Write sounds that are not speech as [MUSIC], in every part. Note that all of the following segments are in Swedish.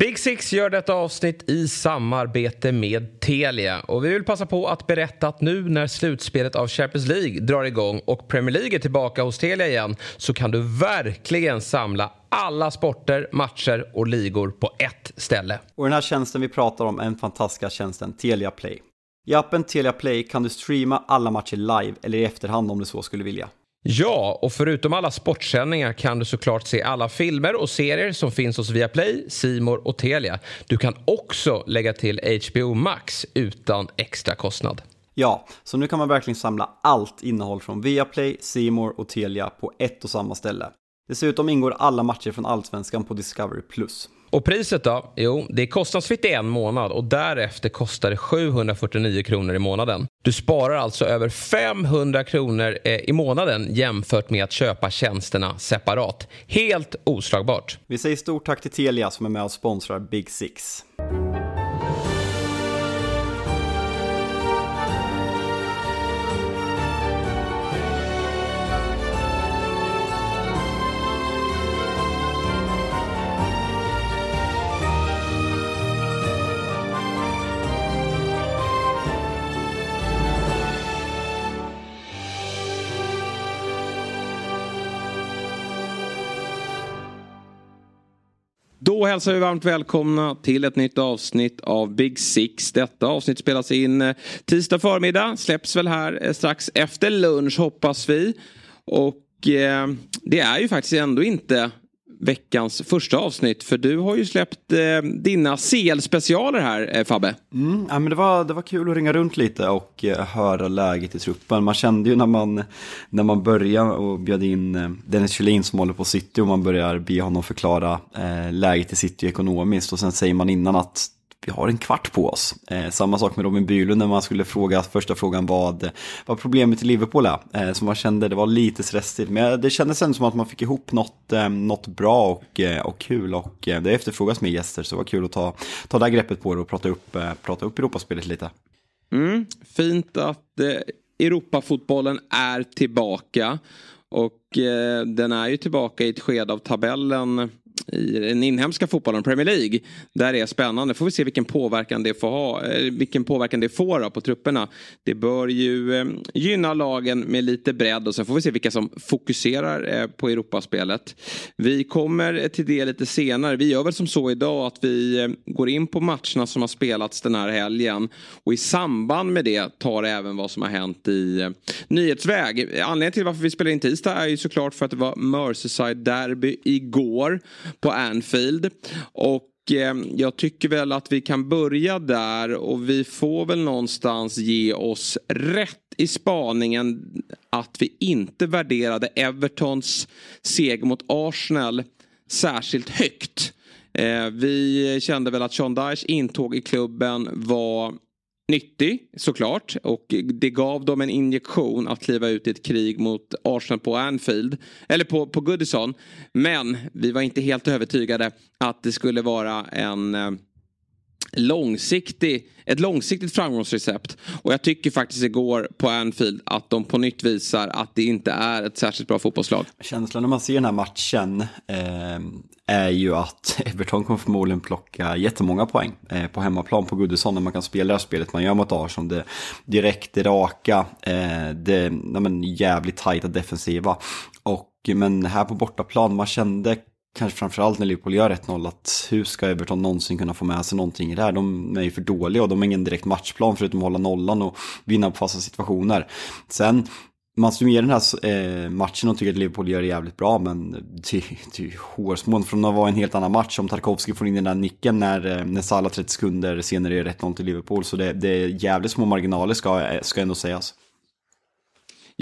Big Six gör detta avsnitt i samarbete med Telia. Och vi vill passa på att berätta att nu när slutspelet av Champions League drar igång och Premier League är tillbaka hos Telia igen så kan du verkligen samla alla sporter, matcher och ligor på ett ställe. Och den här tjänsten vi pratar om är den fantastiska tjänsten Telia Play. I appen Telia Play kan du streama alla matcher live eller i efterhand om du så skulle vilja. Ja, och förutom alla sportsändningar kan du såklart se alla filmer och serier som finns hos Viaplay, Simor och Telia. Du kan också lägga till HBO Max utan extra kostnad. Ja, så nu kan man verkligen samla allt innehåll från Viaplay, Simor och Telia på ett och samma ställe. Dessutom ingår alla matcher från Allsvenskan på Discovery+. Och priset då? Jo, det är kostnadsfritt i en månad och därefter kostar det 749 kronor i månaden. Du sparar alltså över 500 kronor eh, i månaden jämfört med att köpa tjänsterna separat. Helt oslagbart. Vi säger stort tack till Telia som är med och sponsrar Big Six. Då hälsar vi varmt välkomna till ett nytt avsnitt av Big Six. Detta avsnitt spelas in eh, tisdag förmiddag, släpps väl här eh, strax efter lunch hoppas vi. Och eh, det är ju faktiskt ändå inte veckans första avsnitt. För du har ju släppt eh, dina CL-specialer här eh, Fabbe. Mm, ja, men det, var, det var kul att ringa runt lite och eh, höra läget i truppen. Man kände ju när man, när man började och bjöd in eh, Dennis Kjellin som håller på City och man börjar be honom förklara eh, läget i City ekonomiskt. Och sen säger man innan att vi har en kvart på oss. Eh, samma sak med Robin Bylund när man skulle fråga första frågan vad, vad problemet i Liverpool är. Eh, som man kände det var lite stressigt men det kändes ändå som att man fick ihop något, eh, något bra och, eh, och kul och eh, det efterfrågas med gäster så det var kul att ta, ta det här greppet på det och prata upp, eh, prata upp Europaspelet lite. Mm, fint att eh, Europafotbollen är tillbaka. Och eh, den är ju tillbaka i ett skede av tabellen i den inhemska fotbollen, Premier League. Där det är spännande. Får vi se vilken påverkan det får ha, eh, vilken påverkan det får på trupperna. Det bör ju eh, gynna lagen med lite bredd och sen får vi se vilka som fokuserar eh, på Europaspelet. Vi kommer till det lite senare. Vi gör väl som så idag att vi går in på matcherna som har spelats den här helgen och i samband med det tar även vad som har hänt i nyhetsväg. Anledningen till varför vi spelar in tisdag är ju såklart för att det var Merseyside derby igår på Anfield. Och eh, jag tycker väl att vi kan börja där och vi får väl någonstans ge oss rätt i spaningen att vi inte värderade Evertons seger mot Arsenal särskilt högt. Eh, vi kände väl att Sean Dyches intåg i klubben var nyttig såklart och det gav dem en injektion att kliva ut i ett krig mot Arsenal på Anfield. Eller på, på Goodison. Men vi var inte helt övertygade att det skulle vara en eh, långsiktig, ett långsiktigt framgångsrecept. Och jag tycker faktiskt igår på Anfield att de på nytt visar att det inte är ett särskilt bra fotbollslag. Känslan när man ser den här matchen eh, är ju att [LAUGHS] Everton kommer förmodligen plocka jättemånga poäng eh, på hemmaplan på Goodison när man kan spela det här spelet man gör mot Arsenal. Det direkt, det raka, eh, det men, jävligt tajta defensiva. Och, men här på bortaplan, man kände kanske framförallt när Liverpool gör 1-0 att hur ska Everton någonsin kunna få med sig någonting i det här? De är ju för dåliga och de har ingen direkt matchplan förutom att hålla nollan och vinna på fasta situationer. Sen man summerar den här eh, matchen och tycker att Liverpool gör det jävligt bra men det, är ju hårsmån från att vara en helt annan match om Tarkovski får in den där nicken när, eh, när Salah 30 sekunder senare gör 1-0 till Liverpool så det, det är jävligt små marginaler ska, ska ändå sägas.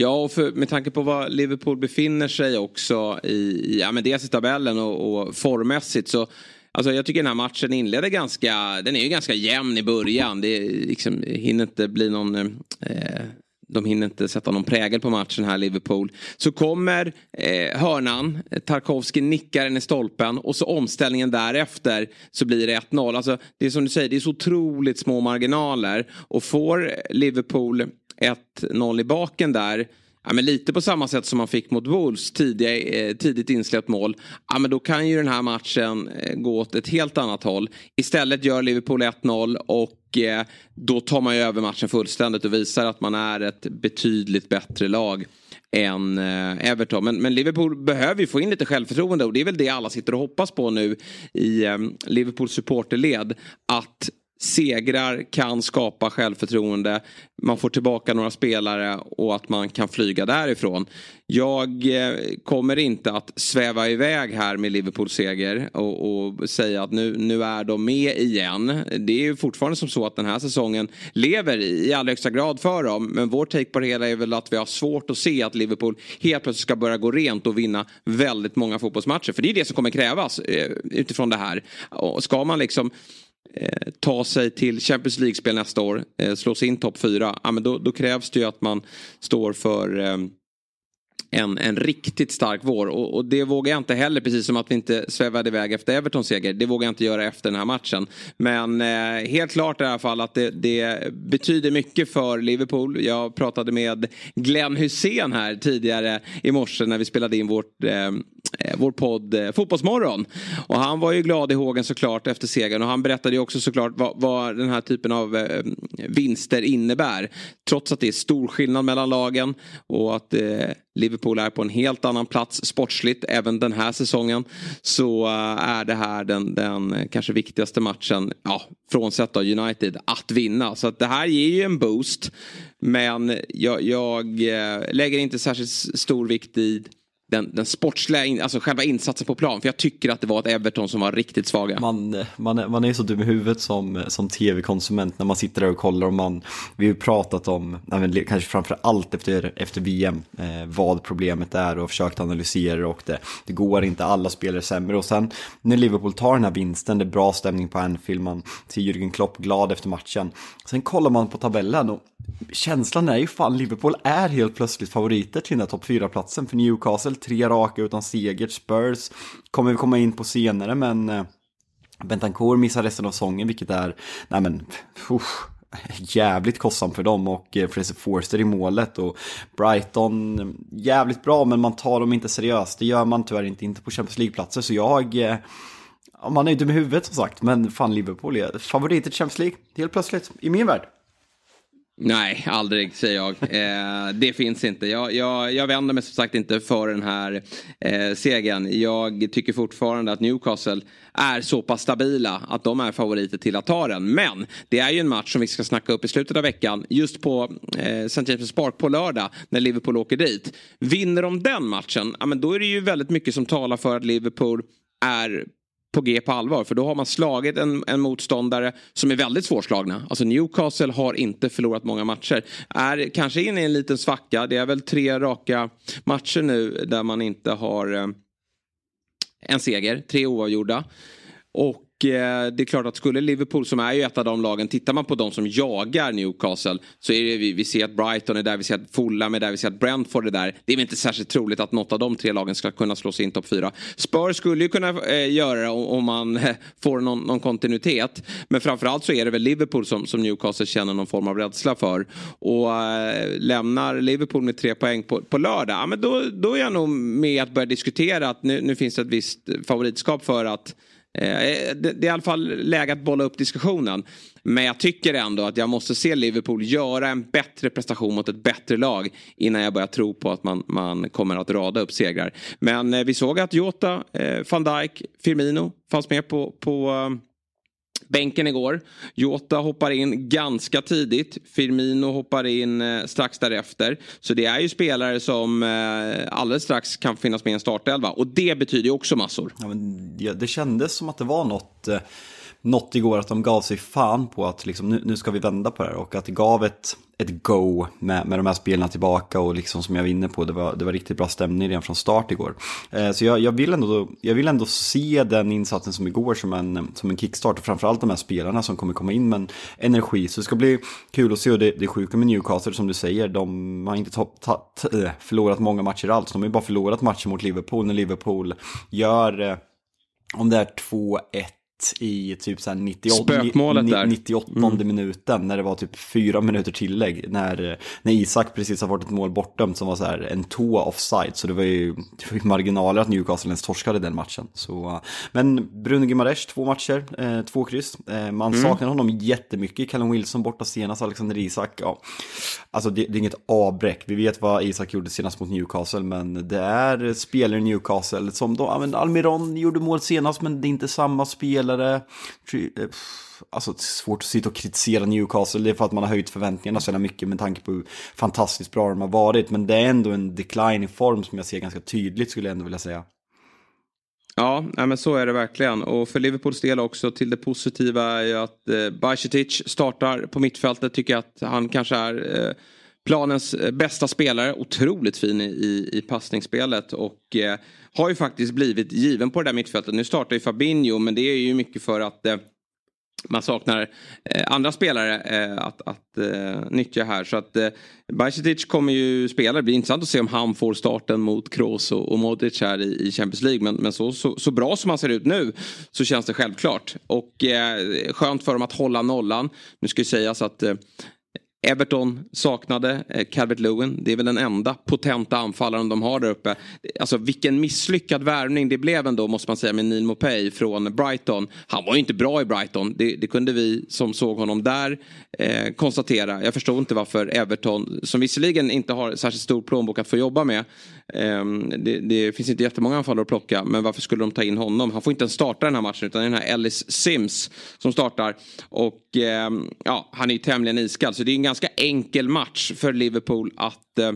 Ja, och för, med tanke på var Liverpool befinner sig också i, ja men dels i tabellen och, och formmässigt så Alltså jag tycker den här matchen inleder ganska, den är ju ganska jämn i början. Det liksom, hinner inte bli någon, eh, de hinner inte sätta någon prägel på matchen här Liverpool. Så kommer eh, hörnan, Tarkovski nickar den i stolpen och så omställningen därefter så blir det 1-0. Alltså det är som du säger, det är så otroligt små marginaler och får Liverpool 1-0 i baken där ja, men lite på samma sätt som man fick mot Wolves tidiga, eh, tidigt insläppt mål. Ja, men då kan ju den här matchen eh, gå åt ett helt annat håll. Istället gör Liverpool 1-0 och eh, då tar man ju över matchen fullständigt och visar att man är ett betydligt bättre lag än eh, Everton. Men, men, Liverpool behöver ju få in lite självförtroende och det är väl det alla sitter och hoppas på nu i eh, Liverpools supporterled. Att segrar kan skapa självförtroende. Man får tillbaka några spelare och att man kan flyga därifrån. Jag eh, kommer inte att sväva iväg här med Liverpools seger och, och, säga att nu, nu är de med igen. Det är ju fortfarande som så att den här säsongen lever i allra högsta grad för dem. Men vår take på det hela är väl att vi har svårt att se att Liverpool helt plötsligt ska börja gå rent och vinna väldigt många fotbollsmatcher. För det är det som kommer krävas eh, utifrån det här. Och ska man liksom eh, ta sig till Champions League-spel nästa år, eh, slå sig in topp fyra, ja, men då, då, krävs det ju att man står för eh, en, en riktigt stark vår. Och, och, det vågar jag inte heller, precis som att vi inte svävade iväg efter Evertons seger. Det vågar jag inte göra efter den här matchen. Men eh, helt klart i alla fall att det, det, betyder mycket för Liverpool. Jag pratade med Glenn Hussein här tidigare i morse när vi spelade in vårt eh, eh, vår podd eh, Fotbollsmorgon. Och han var ju glad i hågen såklart efter segern och han berättade ju också såklart vad, vad den här typen av eh, vinster innebär. Trots att det är stor skillnad mellan lagen och att eh, Liverpool är på en helt annan plats sportsligt även den här säsongen. Så eh, är det här den, den kanske viktigaste matchen, ja, frånsett då United, att vinna. Så att det här ger ju en boost. Men jag, jag eh, lägger inte särskilt stor vikt i den, den sportsliga, alltså själva insatsen på plan. För jag tycker att det var ett Everton som var riktigt svaga. Man, man, är, man är så dum i huvudet som, som tv-konsument när man sitter där och kollar och man, vi har ju pratat om, kanske framför allt efter, efter VM, eh, vad problemet är och försökt analysera det och det, det går inte, alla spelar sämre och sen när Liverpool tar den här vinsten, det är bra stämning på Anfield, man ser Jürgen Klopp glad efter matchen. Sen kollar man på tabellen och känslan är ju fan, Liverpool är helt plötsligt favoriter till den här topp 4-platsen för Newcastle tre raka utan seger. Spurs kommer vi komma in på senare, men eh, Bentancourt missar resten av säsongen, vilket är, nej men, usch, jävligt kostsamt för dem och eh, Fraser Forster i målet och Brighton jävligt bra men man tar dem inte seriöst. Det gör man tyvärr inte, inte på Champions League-platser så jag eh, Ja, man är ju dum i huvudet som sagt, men fan Liverpool är favoriter till Champions League, helt plötsligt, i min värld. Nej, aldrig säger jag. [LAUGHS] Eh, det finns inte. Jag, jag, jag vänder mig som sagt inte för den här eh, segern. Jag tycker fortfarande att Newcastle är så pass stabila att de är favoriter till att ta den. Men det är ju en match som vi ska snacka upp i slutet av veckan. Just på eh, St. James' Park på lördag när Liverpool åker dit. Vinner de den matchen, ja, men då är det ju väldigt mycket som talar för att Liverpool är på G på allvar. För då har man slagit en, en motståndare som är väldigt svårslagna. Alltså Newcastle har inte förlorat många matcher. Är kanske inne i en liten svacka. Det är väl tre raka matcher nu där man inte har eh, en seger. Tre oavgjorda. Och Eh, det är klart att skulle Liverpool som är ju ett av de lagen, tittar man på de som jagar Newcastle så är det vi, vi ser att Brighton är där, vi ser att Fulham är där, vi ser att Brentford är där. Det är väl inte särskilt troligt att något av de tre lagen ska kunna slå sig in topp fyra. Spurs skulle ju kunna eh, göra det om, om man eh, får någon, någon, kontinuitet. Men framförallt så är det väl Liverpool som, som Newcastle känner någon form av rädsla för. Och äh, lämnar Liverpool med tre poäng på, på lördag, ja, men då, då är jag nog med att börja diskutera att nu, nu finns det ett visst favoritskap för att Eh, det, är i alla fall läge att bolla upp diskussionen. Men jag tycker ändå att jag måste se Liverpool göra en bättre prestation mot ett bättre lag innan jag börjar tro på att man, man kommer att rada upp segrar. Men eh, vi såg att Jota, eh, van Dijk, Firmino fanns med på, på bänken igår. Jota hoppar in ganska tidigt. Firmino hoppar in eh, strax därefter. Så det är ju spelare som eh, alldeles strax kan finnas med i en startelva. Och det betyder ju också massor. Ja, men, det kändes som att det var något, eh, något igår att de gav sig fan på att liksom, nu, nu ska vi vända på det här. Och att det gav ett ett go med, med de här spelarna tillbaka och liksom som jag var inne på, det var, det var riktigt bra stämning redan från start igår. Eh, så jag, jag, vill ändå, jag vill ändå se den insatsen som igår som en, som en kickstart och framförallt de här spelarna som kommer komma in med en energi. Så det ska bli kul att se och det, det är sjuka med Newcastle som du säger, de har inte top, ta, eh, förlorat många matcher alls, de har ju bara förlorat matcher mot Liverpool när Liverpool gör, eh, om det är 2-1 i typ så här 98, Spökmålet där. 98 mm. minuten när det var typ fyra minuter tillägg. När, när Isak precis har fått ett mål bortdömt som var så här en tå offside. Så det var ju, det var ju marginaler att Newcastle ens torskade den matchen. Så, men Bruno Gimares, två matcher, eh, två kryss. Eh, man mm. saknar honom jättemycket. Callum Wilson borta senast, Alexander Isak. Ja. Alltså det, det är inget avbräck. Vi vet vad Isak gjorde senast mot Newcastle. Men det är spelare i Newcastle som då, ja, men Almiron gjorde mål senast men det är inte samma spelare. Eh, alltså svårt att sitta och kritisera Newcastle, det är för att man har höjt förväntningarna så mycket med tanke på hur fantastiskt bra de har varit. Men det är ändå en decline i form som jag ser ganska tydligt skulle jag ändå vilja säga. Ja, men så är det verkligen. Och för Liverpools del också till det positiva är ju att eh, Bajcetic startar på mittfältet. Tycker jag att han kanske är eh, planens eh, bästa spelare. Otroligt fin i, i passningsspelet. Och eh, har ju faktiskt blivit given på det där mittfältet. Nu startar ju Fabinho men det är ju mycket för att eh, man saknar eh, andra spelare eh, att, att eh, nyttja här. Så att eh, Bajcetic kommer ju spela. Det blir intressant att se om han får starten mot Kroos och, och Modric här i, i Champions League. Men, men så, så, så, bra som han ser ut nu så känns det självklart. Och eh, skönt för dem att hålla nollan. Nu ska ju sägas att eh, Everton saknade eh, Calvert Lewin. Det är väl den enda potenta anfallaren de har där uppe. Alltså vilken misslyckad värvning det blev ändå måste man säga med Neil Mopay från Brighton. Han var ju inte bra i Brighton. Det, det kunde vi som såg honom där eh, konstatera. Jag förstår inte varför Everton, som visserligen inte har särskilt stor plånbok att få jobba med. Ehm, det, det, finns inte jättemånga anfallare att plocka. Men varför skulle de ta in honom? Han får inte ens starta den här matchen utan det är den här Ellis Sims som startar. Och ehm, ja, han är ju tämligen iskall. Så det är en ganska enkel match för Liverpool att eh,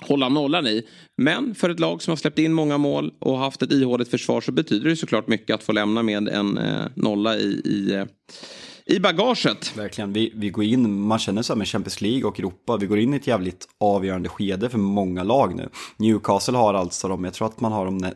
hålla nollan i. Men för ett lag som har släppt in många mål och haft ett ihåligt försvar så betyder det såklart mycket att få lämna med en eh, nolla i, i eh, i bagaget. Verkligen, vi, vi går in, man känner så här med Champions League och Europa, vi går in i ett jävligt avgörande skede för många lag nu. Newcastle har alltså de, jag tror att man har de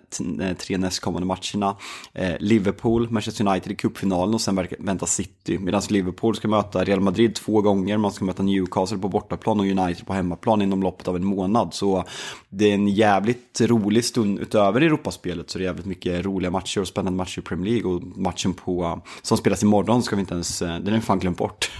tre nästkommande matcherna. Eh, Liverpool, Manchester United i cupfinalen och sen väntar City. Medan Liverpool ska möta Real Madrid två gånger, man ska möta Newcastle på bortaplan och United på hemmaplan inom loppet av en månad. Så det är en jävligt rolig stund utöver Europaspelet, så det är jävligt mycket roliga matcher och spännande matcher i Premier League och matchen på, eh, som spelas imorgon ska vi inte ens eh, den är fan glömt bort.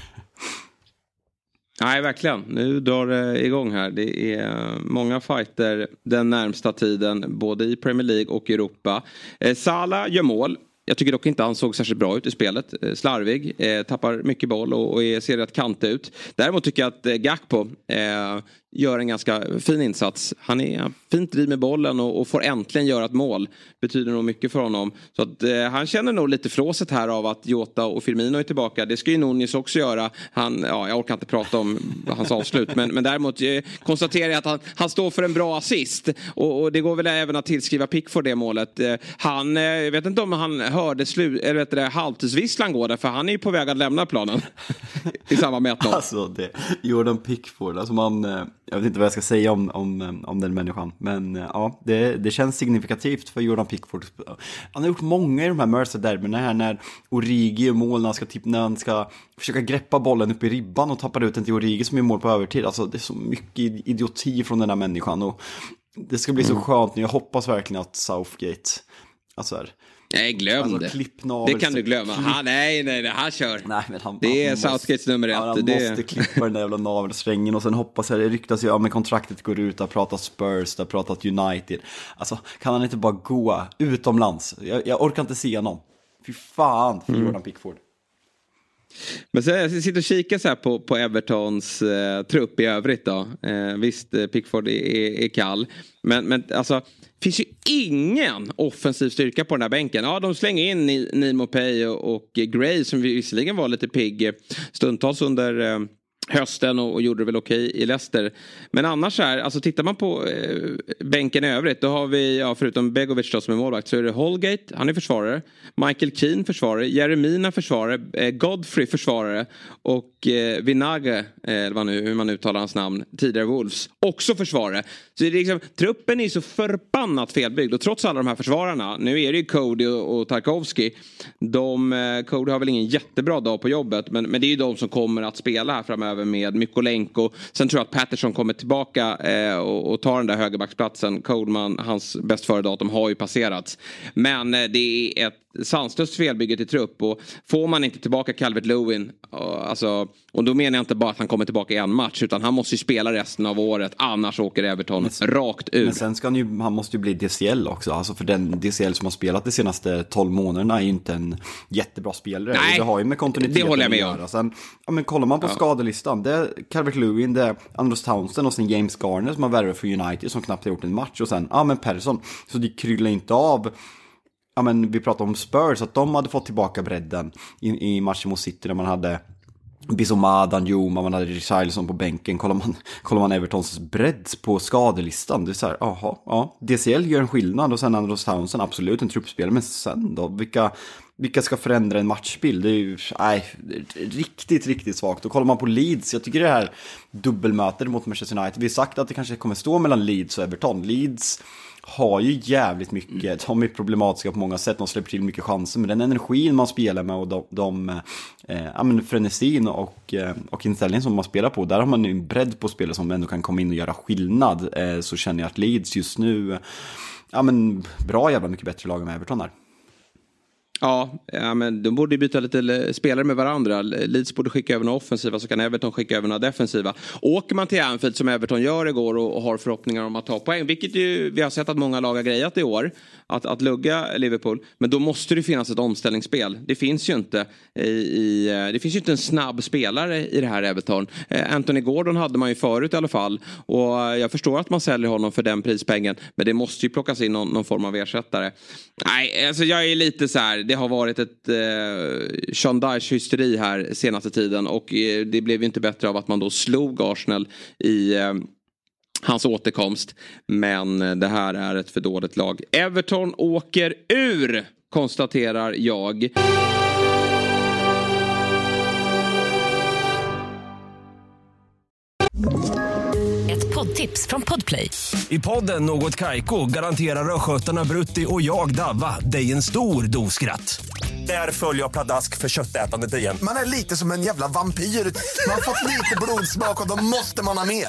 Nej, verkligen. Nu drar det igång här. Det är eh, många fighter den närmsta tiden, både i Premier League och Europa. Eh, Sala gör mål. Jag tycker dock inte han såg särskilt bra ut i spelet. Eh, slarvig, tappar mycket boll och, ser rätt kant ut. Däremot tycker jag att Gakpo gör en ganska fin insats. Han är fint driv med bollen och, och, får äntligen göra ett mål. Betyder nog mycket för honom. Så att, eh, han känner nog lite flåset här av att Jota och Firmino är tillbaka. Det ska ju Nunes också göra. Han, ja, jag orkar inte prata om hans avslut. Men, men däremot eh, konstaterar jag att han, han står för en bra assist. Och, och, det går väl även att tillskriva Pickford det målet. Eh, han, eh, jag vet inte om han hörde slu, eller vet det, halvtidsvisslan gå där. För han är ju på väg att lämna planen. [LAUGHS] I samband med 1-0. Alltså, det, Jordan Pickford. Alltså man eh, jag vet inte vad jag ska säga om, om, om den människan. Men eh, ja, det, det känns signifikativt för Jordan Pickford. Han har gjort många i de här Mercer-derbyna här när Origi gör mål, när han, ska, typ, när han ska försöka greppa bollen upp i ribban och tappar ut den till Origi som gör mål på övertid. Alltså det är så mycket idioti från den här människan. Och det ska bli så mm. skönt nu. Jag hoppas verkligen att Southgate, alltså här, Nej, glöm alltså, det. Det kan du glömma. Han, nej, nej, nej, han kör. [LAUGHS] Nej, men han, det är Southgates nummer ett. han det... måste klippa den där jävla navelsträngen och sen hoppas jag, det ryktas ju, ja men kontraktet går ut, det har pratat Spurs, har pratat United. Alltså, kan han inte bara gå utomlands? Jag, jag orkar inte se honom. Fy fan för mm. Jordan Pickford. Men så, jag sitter och kikar så här på, på Evertons eh, trupp i övrigt då. Eh, visst, eh, Pickford är, är, kall. Men, men alltså finns ju ingen offensiv styrka på den här bänken. Ja, de slänger in Nimo Pay och, och Gray som visserligen var lite pigg eh, stundtals under eh, hösten och, och gjorde det väl okej okay i Leicester. Men annars här, alltså tittar man på eh, bänken i övrigt då har vi, ja, förutom Begovic då som är målvakt så är det Holgate, han är försvarare. Michael Keane försvarare, Jeremina försvarare, eh, Godfrey försvarare och eh, Vinage, eh, vad nu, hur man uttalar hans namn, tidigare Wolves, också försvarare. Så det är liksom, truppen är så förbannat felbyggd och trots alla de här försvararna, nu är det ju Cody och, och Tarkovsky. De, eh, Cody har väl ingen jättebra dag på jobbet men, men det är ju de som kommer att spela här framöver även med Mykolenko. Sen tror jag att Patterson kommer tillbaka eh, och, och tar den där högerbacksplatsen. Coleman, hans bäst före datum har ju passerats. Men eh, det är ett sanslöst felbygge till trupp. Och får man inte tillbaka Calvert Lewin, alltså, och då menar jag inte bara att han kommer tillbaka i en match, utan han måste ju spela resten av året, annars åker Everton men, rakt ur. Men sen ska han ju, han måste ju bli DCL också, alltså för den DCL som har spelat de senaste 12 månaderna är ju inte en jättebra spelare. Nej, det har ju med kontinuiteten det håller jag med om. Sen, ja, men kollar man på ja. skadelistan, det är Calvert Lewin, det är Andros Townsend och sen James Garner som har värvat för United som knappt har gjort en match och sen, ja men Persson. Så det kryllar inte av ja men vi pratar om Spurs, att de hade fått tillbaka bredden i, i matchen mot City där man hade Bizoma, Danjuma, man hade Richarlison på bänken. Kollar man, [LAUGHS] kollar man Evertons bredd på skadelistan, det är så här, jaha, ja, DCL gör en skillnad och sen Andros Townsend, absolut en truppspelare, men sen då, vilka, vilka ska förändra en matchbild? Det är ju, nej, riktigt, riktigt svagt. Och kollar man på Leeds, jag tycker det här dubbelmötet mot Manchester United, vi har sagt att det kanske kommer stå mellan Leeds och Everton. Leeds har ju jävligt mycket, de är problematiska på många sätt, de släpper till mycket chanser, men den energin man spelar med och de, de eh, ja men frenesin och, eh, och inställningen som man spelar på, där har man en bredd på spelare som ändå kan komma in och göra skillnad, eh, så känner jag att Leeds just nu, ja men bra jävla mycket bättre lag än Everton här. Ja, ja, men de borde byta lite eh, spelare med varandra. Leeds borde skicka över några offensiva så kan Everton skicka över några defensiva. Åker man till Anfield som Everton gör igår och, och har förhoppningar om att ta poäng, vilket ju vi har sett att många lag har grejat i år, att, att lugga Liverpool. Men då måste det finnas ett omställningsspel. Det finns ju inte i, i eh, det finns ju inte en snabb spelare i det här Everton. Eh, Anthony Gordon hade man ju förut i alla fall och eh, jag förstår att man säljer honom för den prispengen, men det måste ju plockas in någon, någon form av ersättare. Nej, alltså jag är lite så här det har varit ett eh, Sean Dyche-hysteri här senaste tiden och eh, det blev ju inte bättre av att man då slog Arsenal i eh, hans återkomst. Men eh, det här är ett för dåligt lag. Everton åker ur, konstaterar jag. Ett poddtips från Podplay. I podden Något Kaiko garanterar östgötarna Brutti och jag, Davva, dig en stor dos skratt. Där följer jag pladask för köttätandet igen. Man är lite som en jävla vampyr. Man har fått lite blodsmak och då måste man ha mer.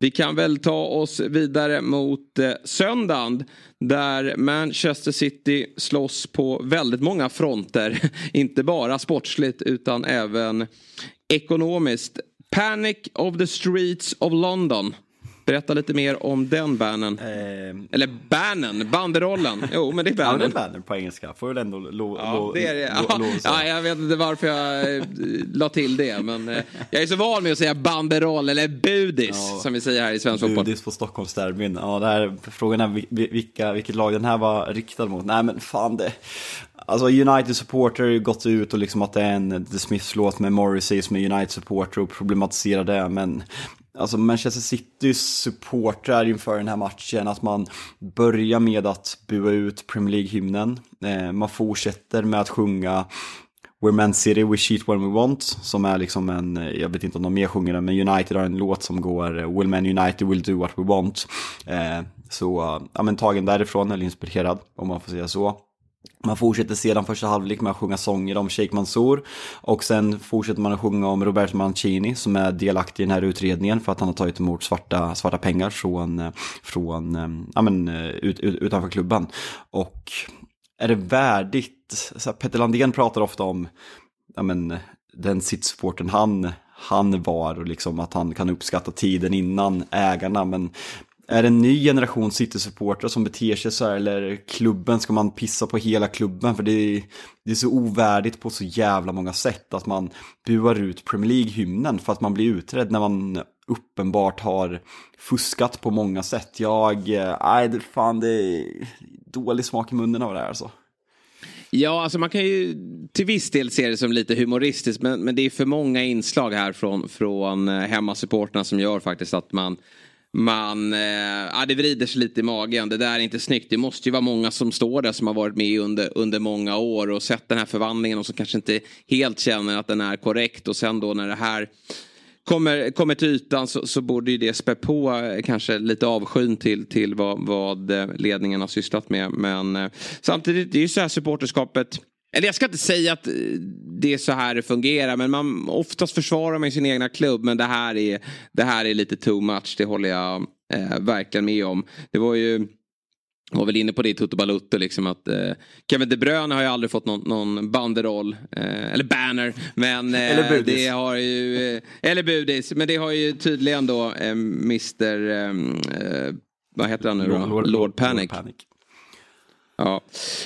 Vi kan väl ta oss vidare mot eh, söndagen. Där Manchester City slåss på väldigt många fronter. [LAUGHS] Inte bara sportsligt utan även ekonomiskt. Panic of the Streets of London. Berätta lite mer om den bannen. Eh, Eller bannen, banderollen. Jo, men det är bannen. [LAUGHS] Ja, det är bannen på engelska. Får väl ändå lo, ja, lo, det är det. Ja, ja, jag vet inte varför jag eh, la till det. Men eh, jag är så van med att säga banderoll eller budis. Ja, som vi säger här i svensk fotboll. Budis på Stockholmsderbyn. Ja, det här, frågan är vilka, vilket lag den här var riktad mot. Nej, men fan det. Alltså United supporter har ju gått ut och liksom att det är en The Smiths låt med Morrissey som är United supporter och problematiserar det. Men alltså Manchester Citys supportrar inför den här matchen, att man börjar med att bua ut Premier League-hymnen. Eh, man fortsätter med att sjunga We're Man City, We Cheat When We Want, som är liksom en, eh, jag vet inte om de mer sjunger den, men United har en låt som går eh, Will Man United Will Do What We Want. Eh, så, ja men tagen därifrån, eller inspirerad, om man får säga så. Man fortsätter sedan första halvlek med att sjunga sånger om Sheikh Mansour och sen fortsätter man att sjunga om Roberto Mancini som är delaktig i den här utredningen för att han har tagit emot svarta, svarta pengar från, eh, från eh, ja, men, eh, ut, ut, utanför klubben. Och är det värdigt, så här, Petter Landén pratar ofta om ja, men, den sitsporten han, han var och liksom att han kan uppskatta tiden innan ägarna men är det en ny generation City-supportrar som beter sig så här eller klubben, ska man pissa på hela klubben? För det är, det är så ovärdigt på så jävla många sätt att man buar ut Premier League-hymnen för att man blir utredd när man uppenbart har fuskat på många sätt. Jag, eh, nej, fan det är dålig smak i munnen av det här alltså. Ja, alltså man kan ju till viss del se det som lite humoristiskt men, men det är för många inslag här från, från eh, hemmasupporterna som gör faktiskt att man man, eh, ja, det vrider sig lite i magen. Det där är inte snyggt. Det måste ju vara många som står där som har varit med under, under många år och sett den här förvandlingen och som kanske inte helt känner att den är korrekt. Och sen då när det här kommer, kommer till ytan så, så borde ju det spä på eh, kanske lite avskyn till, till vad, vad eh, ledningen har sysslat med. Men eh, samtidigt, det är ju så här supporterskapet eller jag ska inte säga att det är så här det fungerar men man oftast försvarar man sin egna klubb men det här är, det här är lite too much. Det håller jag eh, verkligen med om. Det var ju var väl inne på det i Toto Balutto liksom att eh, Kevin De Bruyne har ju aldrig fått någon, någon banderoll eh, eller banner men eh, eller budis. det har ju eh, eller budis men det har ju tydligen då eh, Mr eh, vad heter han nu då? Lord, Lord Panic. Lord Panic. Ja.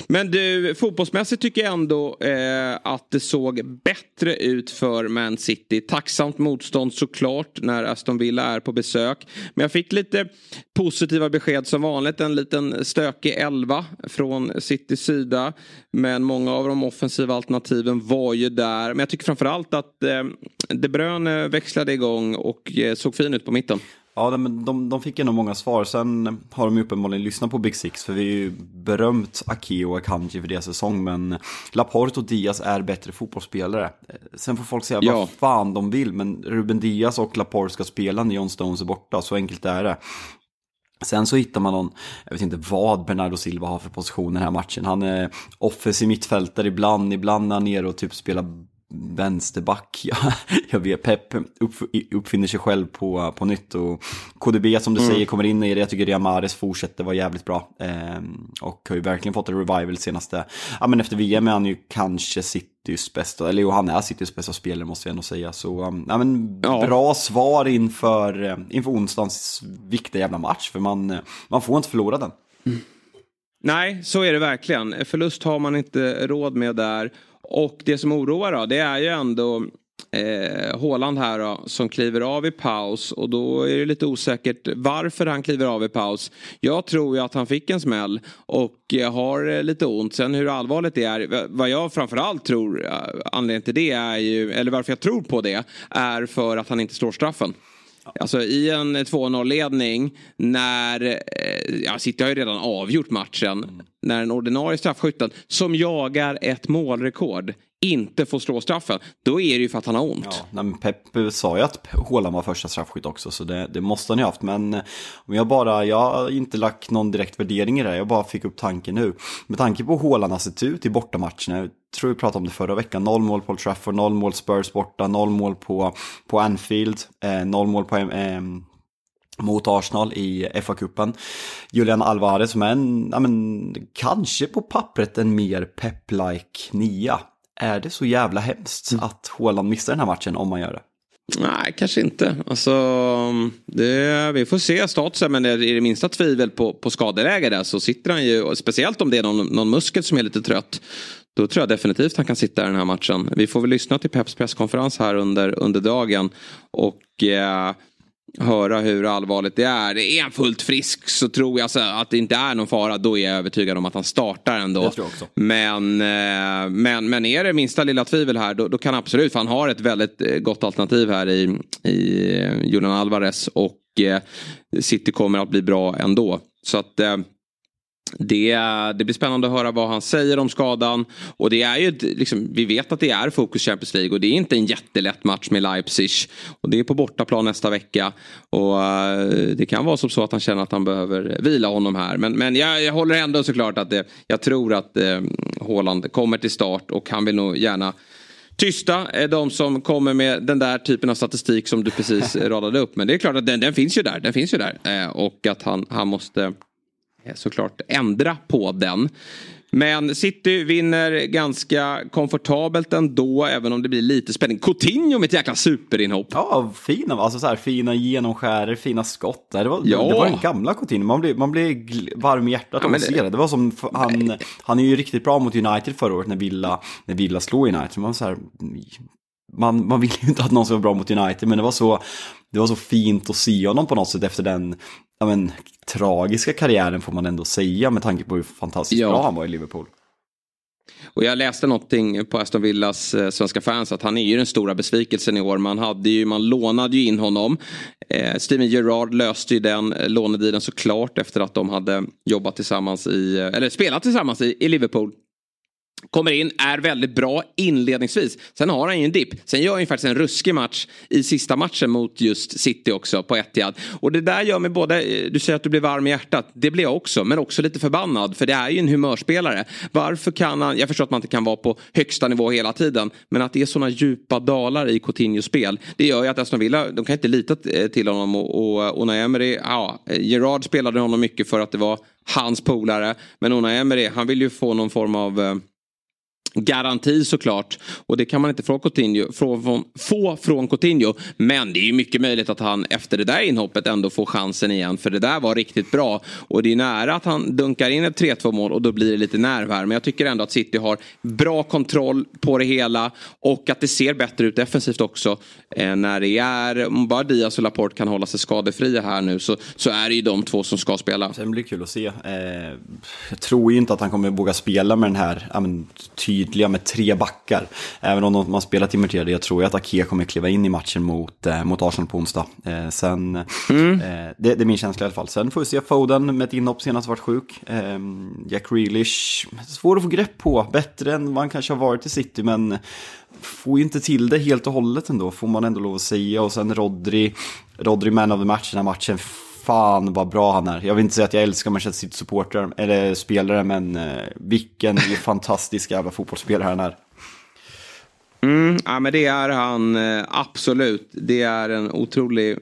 Men du, fotbollsmässigt tycker jag ändå eh, att det såg bättre ut för Man City. Tacksamt motstånd såklart när Aston Villa är på besök. Men jag fick lite positiva besked som vanligt. En liten stökig elva från Citys sida. Men många av de offensiva alternativen var ju där. Men jag tycker framförallt att eh, De Bruyne växlade igång och eh, såg fin ut på mitten. Ja, de, de, de fick ändå många svar. Sen har de ju uppenbarligen lyssnat på Big Six. För vi har ju berömt Aki och Akanji för deras säsong. Men Laporte och Diaz är bättre fotbollsspelare. Sen får folk säga ja. vad fan de vill. Men Ruben Diaz och Laporte ska spela när John Stones är borta. Så enkelt är det. Sen så hittar man någon, jag vet inte vad Bernardo Silva har för position den här matchen. Han är offensiv mittfältare ibland, ibland är han nere och typ spelar vänsterback. [LAUGHS] Ja, jag vet, Pep uppfinner sig själv på, på nytt och KDB som du mm. säger kommer in i det. Jag tycker Riyad Mahrez fortsätter vara jävligt bra. Ehm, och har ju verkligen fått en revival senaste, ja men efter VM är han ju kanske Citys bästa, eller jo han är Citys bästa spelare måste jag ändå säga. Så um, ja men ja. bra svar inför, eh, inför onsdagens viktiga jävla match. För man, man får inte förlora den. Mm. Nej, så är det verkligen. Förlust har man inte råd med där. Och det som oroar då, det är ju ändå eh, Håland här då, som kliver av i paus och då är det lite osäkert varför han kliver av i paus. Jag tror ju att han fick en smäll och eh, har eh, lite ont. Sen hur allvarligt det är, vad jag framförallt tror eh, anledningen till det är ju, eller varför jag tror på det, är för att han inte slår straffen. Alltså i en 2-0 ledning när, eh, ja City har ju redan avgjort matchen. Mm. När den ordinarie straffskytten som jagar ett målrekord inte får slå straffen, då är det ju för att han har ont. Ja, men Pep sa ju att Håland var första straffskytt också, så det, det, måste han ju haft. Men om jag bara, jag har inte lagt någon direkt värdering i det, jag bara fick upp tanken nu. Med tanke på hur Håland har sett ut i bortamatcherna, tror vi pratade om det förra veckan, noll mål på Old Trafford, noll mål Spurs borta, noll mål på, på Anfield, eh, noll mål på eh, mot Arsenal i FA-cupen. Julian Alvarez som är en, ja, men, kanske på pappret en mer pep-like nia är det så jävla hemskt mm. att Håland missar den här matchen om man gör det? Nej, kanske inte. Alltså, det, vi får se statusen, men är det minsta tvivel på, på skadeläge där så sitter han ju, speciellt om det är någon, någon muskel som är lite trött, då tror jag definitivt han kan sitta i den här matchen. Vi får väl lyssna till Peps presskonferens här under, under dagen. Och eh, höra hur allvarligt det är. Är han fullt frisk så tror jag att det inte är någon fara. Då är jag övertygad om att han startar ändå. Men, eh, men, men är det minsta lilla tvivel här då, då kan absolut. För han har ett väldigt eh, gott alternativ här i, i eh, Julian Alvarez. Och City kommer att bli bra ändå. Så att det, det blir spännande att höra vad han säger om skadan. Och det är ju, liksom, vi vet att det är fokus Champions League och det är inte en jättelätt match med Leipzig. Och det är på bortaplan nästa vecka. Och uh, det kan vara som så att han känner att han behöver vila honom här. Men, men jag, jag håller ändå såklart att det, jag tror att uh, Haaland kommer till start och han vill nog gärna tysta är de som kommer med den där typen av statistik som du precis [LAUGHS] radade upp. Men det är klart att den, den finns ju där. Den finns ju där. Eh, och att han, han måste Eh, såklart ändra på den. Men City vinner ganska komfortabelt ändå, även om det blir lite spänning. Coutinho med ett jäkla superinhopp. Ja, fina, alltså så här, fina genomskärer, fina skott. Det var, ja. det var den gamla Coutinho, man blir, man blir varm i hjärtat ja, att se det. Det var som, han, han är ju riktigt bra mot United förra året när Villa, när Villa slog United. Man, så här, man, man vill ju inte att någon ska vara bra mot United, men det var så, det var så fint att se honom på något sätt efter den ja, men, tragiska karriären får man ändå säga med tanke på hur fantastiskt ja. bra han var i Liverpool. Och jag läste någonting på Aston Villas eh, svenska fans att han är ju den stora besvikelsen i år. Man, hade ju, man lånade ju in honom. Eh, Steven Gerrard löste ju den eh, lånedealen såklart efter att de hade jobbat tillsammans i, eh, eller spelat tillsammans i, i Liverpool. Kommer in, är väldigt bra inledningsvis. Sen har han ju en dipp. Sen gör han ju faktiskt en ruskig match i sista matchen mot just City också på Etihad. Och det där gör mig både, du säger att du blir varm i hjärtat. Det blir jag också, men också lite förbannad. För det är ju en humörspelare. Varför kan han, jag förstår att man inte kan vara på högsta nivå hela tiden. Men att det är sådana djupa dalar i Coutinhos spel. Det gör ju att Aston Villa, de kan inte lita eh, till honom. Och, och eh, Emery, ja, eh, Gerard spelade honom mycket för att det var hans polare. Men Ona Emery, han vill ju få någon form av eh, garanti såklart. Och det kan man inte få, Coutinho, från, få från Coutinho. Men det är ju mycket möjligt att han efter det där inhoppet ändå får chansen igen. För det där var riktigt bra. Och det är nära att han dunkar in ett 3-2 mål och då blir det lite nerv här. Men jag tycker ändå att City har bra kontroll på det hela. Och att det ser bättre ut defensivt också. Eh, när det är, om bara Diaz och Laporte kan hålla sig skadefria här nu så, så är det ju de två som ska spela. Sen blir det kul att se. Eh, jag tror ju inte att han kommer våga spela med den här ja, men, tydliga med tre backar. Även om de har spelat inverterade. Jag tror att Ake kommer kliva in i matchen mot, eh, mot Arsenal på onsdag. Eh, sen, mm. eh, det, det, är min känsla i alla fall. Sen får vi se Foden med ett inhopp senast varit sjuk. Eh, Jack Grealish, svår att få grepp på. Bättre än man kanske har varit i City, men får ju inte till det helt och hållet ändå, får man ändå lov att säga. Och sen Rodri, Rodri man of the match den här matchen fan vad bra han är. Jag vill inte säga att jag älskar Manchester City-supportrar eller spelare, men eh, vilken [LAUGHS] fantastisk jävla fotbollsspelare han är. Mm, ja, men det är han eh, absolut. Det är en otrolig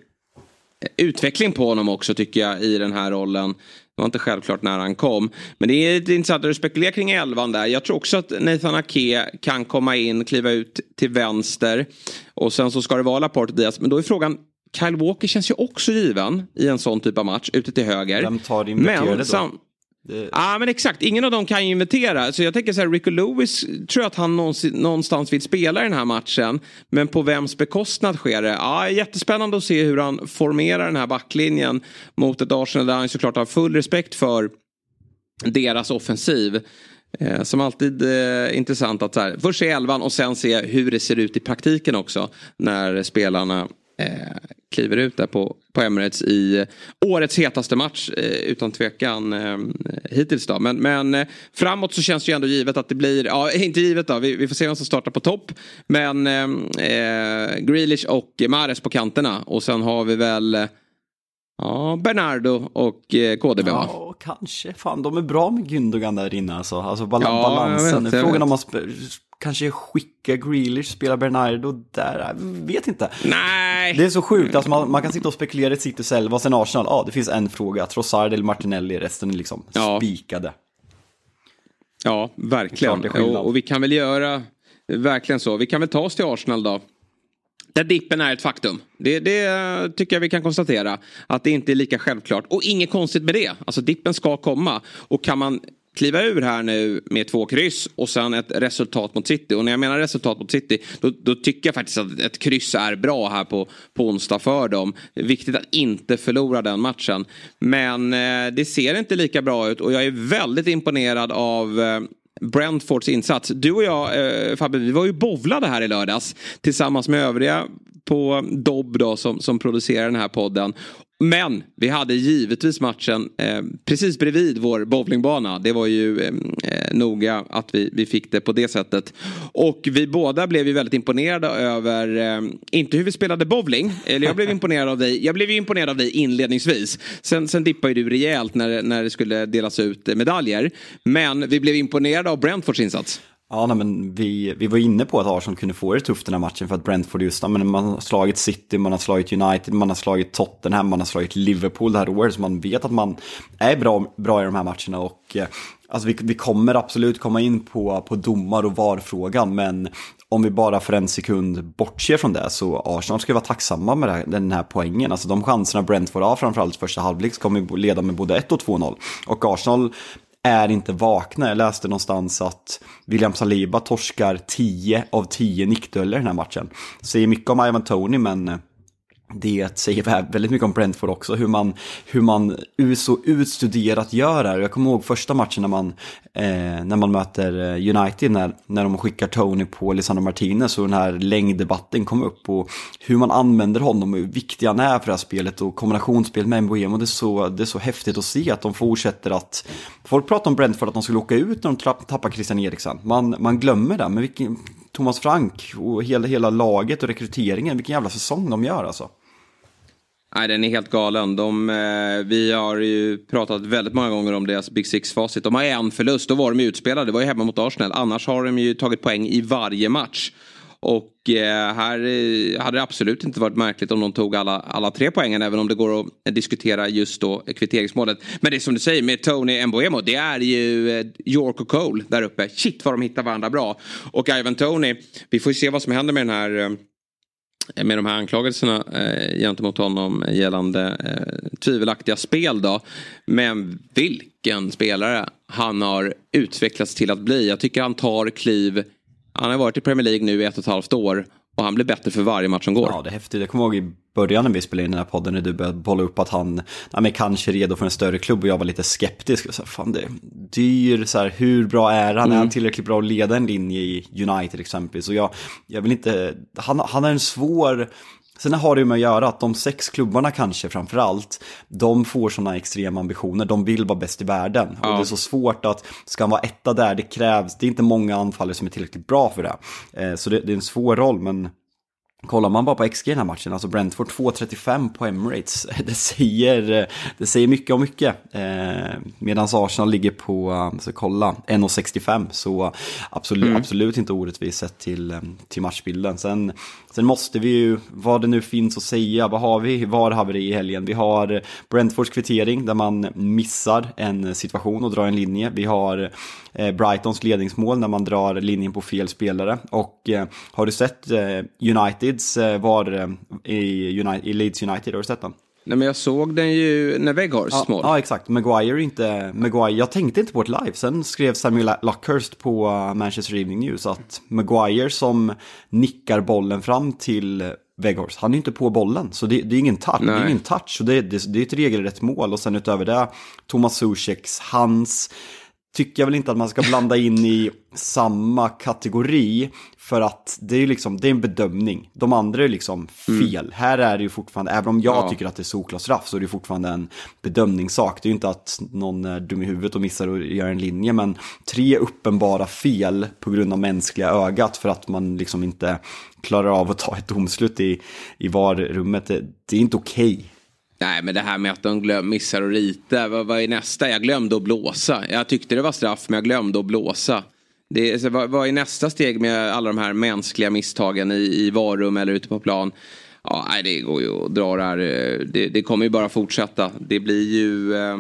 utveckling på honom också tycker jag i den här rollen. Det var inte självklart när han kom. Men det är lite intressant att du spekulerar kring elvan där. Jag tror också att Nathan Ake kan komma in, kliva ut till vänster. Och sen så ska det vara Laporte Diaz. Men då är frågan, Kyle Walker känns ju också given i en sån typ av match, ute till höger. Vem tar inverterade då? Ja ah, men exakt, ingen av dem kan ju inventera. Så jag tänker så här, Rico Lewis tror jag att han någonstans vill spela i den här matchen. Men på vems bekostnad sker det? Ja, ah, jättespännande att se hur han formerar den här backlinjen mot ett Arsenal där han såklart har full respekt för deras offensiv. Eh, som alltid eh, intressant att så här, först se elvan och sen se hur det ser ut i praktiken också. När spelarna kliver ut där på, på Emirates i årets hetaste match eh, utan tvekan eh, hittills då. Men, men eh, framåt så känns det ju ändå givet att det blir, ja [LAUGHS] inte givet då, vi, vi får se vem som startar på topp. Men eh, eh Grealish och Mares på kanterna och sen har vi väl Ja, Bernardo och eh, KDB va? Ja, kanske. Fan, de är bra med Gündogan där inne alltså. Alltså bal ja, balansen. Vet, Frågan om man kanske skicka Grealish, spela Bernardo där. Jag vet inte. Nej. Det är så sjukt, alltså man, man kan sitta och spekulera i City själva och sen Arsenal, ja det finns en fråga, Trossard eller Martinelli, resten är liksom ja. spikade. Ja, verkligen. Och, och vi kan väl göra, verkligen så, vi kan väl ta oss till Arsenal då. Där dippen är ett faktum. Det, det, tycker jag vi kan konstatera. Att det inte är lika självklart. Och inget konstigt med det. Alltså dippen ska komma. Och kan man kliva ur här nu med två kryss och sen ett resultat mot City. Och när jag menar resultat mot City då, då tycker jag faktiskt att ett kryss är bra här på, på onsdag för dem. Viktigt att inte förlora den matchen. Men eh, det ser inte lika bra ut och jag är väldigt imponerad av eh, Brentfords insats. Du och jag eh, Fabbe, vi var ju bovlade här i lördags tillsammans med övriga på Dobb då som, som producerar den här podden. Men vi hade givetvis matchen eh, precis bredvid vår bowlingbana. Det var ju eh, eh, noga att vi, vi fick det på det sättet. Och vi båda blev ju väldigt imponerade över, eh, inte hur vi spelade bowling, eller jag blev [LAUGHS] imponerad av dig. Jag blev ju imponerad av dig inledningsvis. Sen, sen dippade ju du rejält när, när det skulle delas ut medaljer. Men vi blev imponerade av Brentfords insats. Ja, nej, men vi, vi var inne på att Arsenal kunde få det tufft den här matchen för att Brentford just, men man har slagit City, man har slagit United, man har slagit Tottenham, man har slagit Liverpool det här året, så man vet att man är bra, bra i de här matcherna och eh, Alltså vi, vi kommer absolut komma in på, på domar och VAR-frågan, men om vi bara för en sekund bortser från det så Arsenal ska vara tacksamma med här, den här poängen. Alltså de chanserna Brentford har framförallt första halvlek kommer leda med både 1 och 2-0. Och Arsenal är inte vakna. Jag läste någonstans att William Saliba torskar 10 av 10 nickdueller i den här matchen. Säger mycket om Ivan Tony men eh, det säger väldigt mycket om Brentford också, hur man, hur man så utstuderat gör det här. Jag kommer ihåg första matchen när man, eh, när man möter eh, United, när, när de skickar Tony på Lisandro Martinez och den här längddebatten kom upp och hur man använder honom och hur viktig han är för det här spelet och kombinationsspel med Mbuemo. Det är, så, det är så häftigt att se att de fortsätter att... Folk pratar om Brentford att de skulle åka ut när de tappar Christian Eriksen. Man, man glömmer det, men vilken, Thomas Frank och hela, hela laget och rekryteringen, vilken jävla säsong de gör alltså. Nej, den är helt galen. De, eh, vi har ju pratat väldigt många gånger om deras Big Six-facit. De har en förlust, då var de ju utspelade. Det var ju hemma mot Arsenal. Annars har de ju tagit poäng i varje match. Och eh, här eh, hade det absolut inte varit märkligt om de tog alla, alla tre poängen. Även om det går att diskutera just då kvitteringsmålet. Men det är som du säger med Tony Mbuemo. Det är ju eh, York och Cole där uppe. Shit vad de hittar varandra bra. Och Ivan Tony. Vi får ju se vad som händer med den här eh, med de här anklagelserna eh, gentemot honom gällande eh, tvivelaktiga spel då. Men vilken spelare han har utvecklats till att bli. Jag tycker han tar kliv. Han har varit i Premier League nu i ett och ett halvt år och han blir bättre för varje match som går. Ja, det är häftigt. Jag kommer ihåg i början när vi spelade in den här podden när du började bolla upp att han men kanske är redo för en större klubb och jag var lite skeptisk. Och så, fan, det är dyr, så här, hur bra är han? Mm. Är han tillräckligt bra att leda en linje i United exempelvis? Och jag, jag vill inte, han, han är en svår Sen har det ju med att göra att de sex klubbarna kanske framför allt, de får sådana extrema ambitioner, de vill vara bäst i världen. Ja. Och det är så svårt att, ska han vara etta där, det krävs, det är inte många anfallare som är tillräckligt bra för det. Eh, så det, det är en svår roll, men Kollar man bara på XG i den här matchen, alltså Brentford 2.35 på Emirates, [LAUGHS] det säger, det säger mycket om mycket. Eh, Medan Arsenal ligger på, så kolla, 1.65, så absolut, mm. absolut inte orättvist sett till, till matchbilden. Sen, sen måste vi ju, vad det nu finns att säga, vad har vi, var har vi det i helgen? Vi har Brentfords kvittering där man missar en situation och drar en linje. Vi har eh, Brightons ledningsmål när man drar linjen på fel spelare. Och eh, har du sett eh, Uniteds eh, var eh, i, United, i Leeds United, har du sett den? Nej men jag såg den ju när Weghorst ja, mål. Ja exakt, Maguire inte, Maguire, jag tänkte inte på det live, sen skrev Samuel Luckhurst på uh, Manchester Evening News att Maguire som nickar bollen fram till Weghorst, han är inte på bollen, så det, det är ingen touch, det är ingen touch, och det, det, det är ett regelrätt mål. Och sen utöver det, Thomas Zuzeks, hans tycker jag väl inte att man ska blanda in i samma kategori. För att det är ju liksom, det är en bedömning. De andra är liksom mm. fel. Mm. Här är det ju fortfarande, även om jag ja. tycker att det är solklar straff så är det fortfarande en bedömningssak. Det är ju inte att någon är dum i huvudet och missar att göra en linje. Men tre uppenbara fel på grund av mänskliga ögat för att man liksom inte klarar av att ta ett domslut i, i VAR-rummet. Det, det är inte okej. Okay. Nej, men det här med att de glöm, missar att rita. Vad, vad är nästa? Jag glömde att blåsa. Jag tyckte det var straff, men jag glömde att blåsa. Det, alltså, vad, vad är nästa steg med alla de här mänskliga misstagen i, i varum eller ute på plan? Ja, nej, det går ju att dra det här. Eh, det, det kommer ju bara fortsätta. Det blir ju... Eh,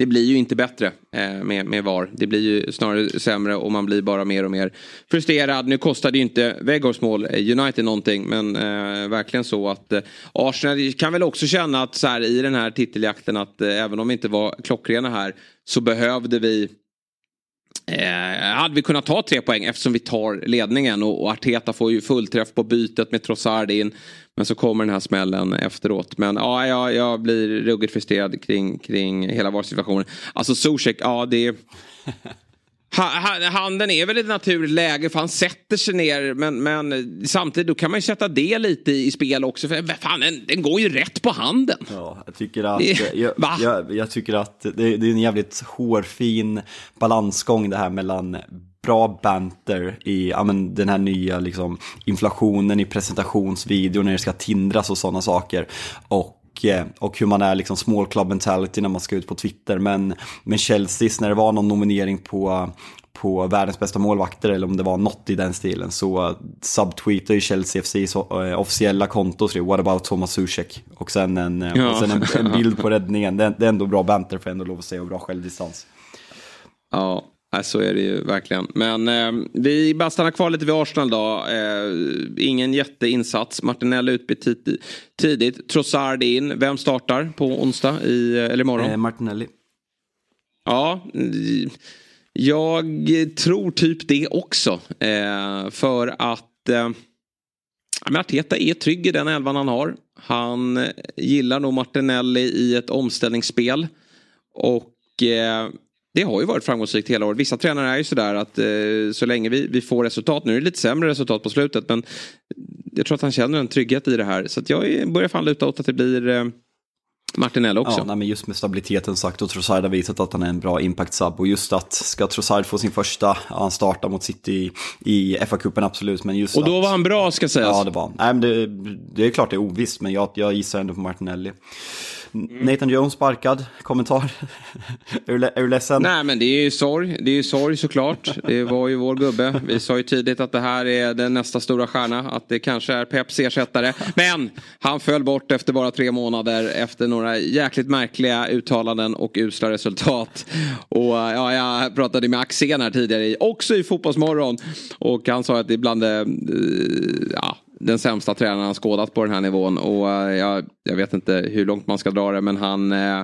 det blir ju inte bättre eh, med, med VAR. Det blir ju snarare sämre och man blir bara mer och mer frustrerad. Nu kostade ju inte Weghorsts mål eh, United någonting men eh, verkligen så att eh, Arsenal kan väl också känna att så här, i den här titeljakten att eh, även om vi inte var klockrena här så behövde vi Eh, hade vi kunnat ta tre poäng eftersom vi tar ledningen och, och Arteta får ju fullträff på bytet med Trossard in. Men så kommer den här smällen efteråt. Men ja, jag, jag blir ruggigt frustrerad kring, kring hela vår situation. Alltså Zuzek, ja det... [LAUGHS] Handen är väl ett naturligt läge för han sätter sig ner men, men samtidigt då kan man ju sätta det lite i spel också för fan, den, den går ju rätt på handen. Ja, jag tycker att, jag, jag, jag, tycker att det, det, är en jävligt hårfin balansgång det här mellan bra banter i ja, men, den här nya liksom, inflationen i presentationsvideo när det ska tindras och sådana saker. Och eh, och hur man är liksom small club mentality när man ska ut på Twitter. Men, men Chelsea, när det var någon nominering på, på världens bästa målvakter eller om det var något i den stilen så subtweetade ju Chelsea FC så, äh, officiella konto och skrev What about Thomas Zuzek? Och sen en, eh, ja. och sen en, en bild på [LAUGHS] räddningen. Det, det, är ändå bra banter för ändå lov att säga och bra självdistans. Ja, Nej, så är det ju verkligen. Men eh, vi bara stannar kvar lite vid Arsenal då. Eh, ingen jätteinsats. Martinelli utbytt tidigt. Trossard in. Vem startar på onsdag i, eller imorgon? Eh, Martinelli. Ja, jag tror typ det också. Eh, för att eh, men Arteta är trygg i den elvan han har. Han eh, gillar nog Martinelli i ett omställningsspel. Och eh, det har ju varit framgångsrikt hela året. Vissa tränare är ju sådär att eh, så länge vi, vi får resultat, nu är det lite sämre resultat på slutet men jag tror att han känner en trygghet i det här. Så jag börjar fan luta åt att det blir eh, Martinelli också. Ja, nej, men just med stabiliteten sagt och Trossard har visat att han är en bra impact-sub. Och just att ska Trossard få sin första, han startar mot City i, i FA-cupen absolut. Men just och då att, var han bra ska sägas. Ja, det var han. Nej, men det, det är klart det är ovisst, men jag, jag gissar ändå på Martinelli. Mm. Nathan Jones sparkad, kommentar? [LAUGHS] är, du, är du ledsen? Nej men det är ju sorg, det är ju sorg såklart. Det var ju vår gubbe. Vi sa ju tidigt att det här är den nästa stora stjärna. Att det kanske är Peps ersättare. Men han föll bort efter bara tre månader efter några jäkligt märkliga uttalanden och usla resultat. Och eh, ja, jag pratade med Axén här tidigare, också i Fotbollsmorgon. Och han sa att det är bland det, eh, ja, den sämsta tränaren han skådat på den här nivån. Och eh, jag, jag vet inte hur långt man ska dra det men han eh,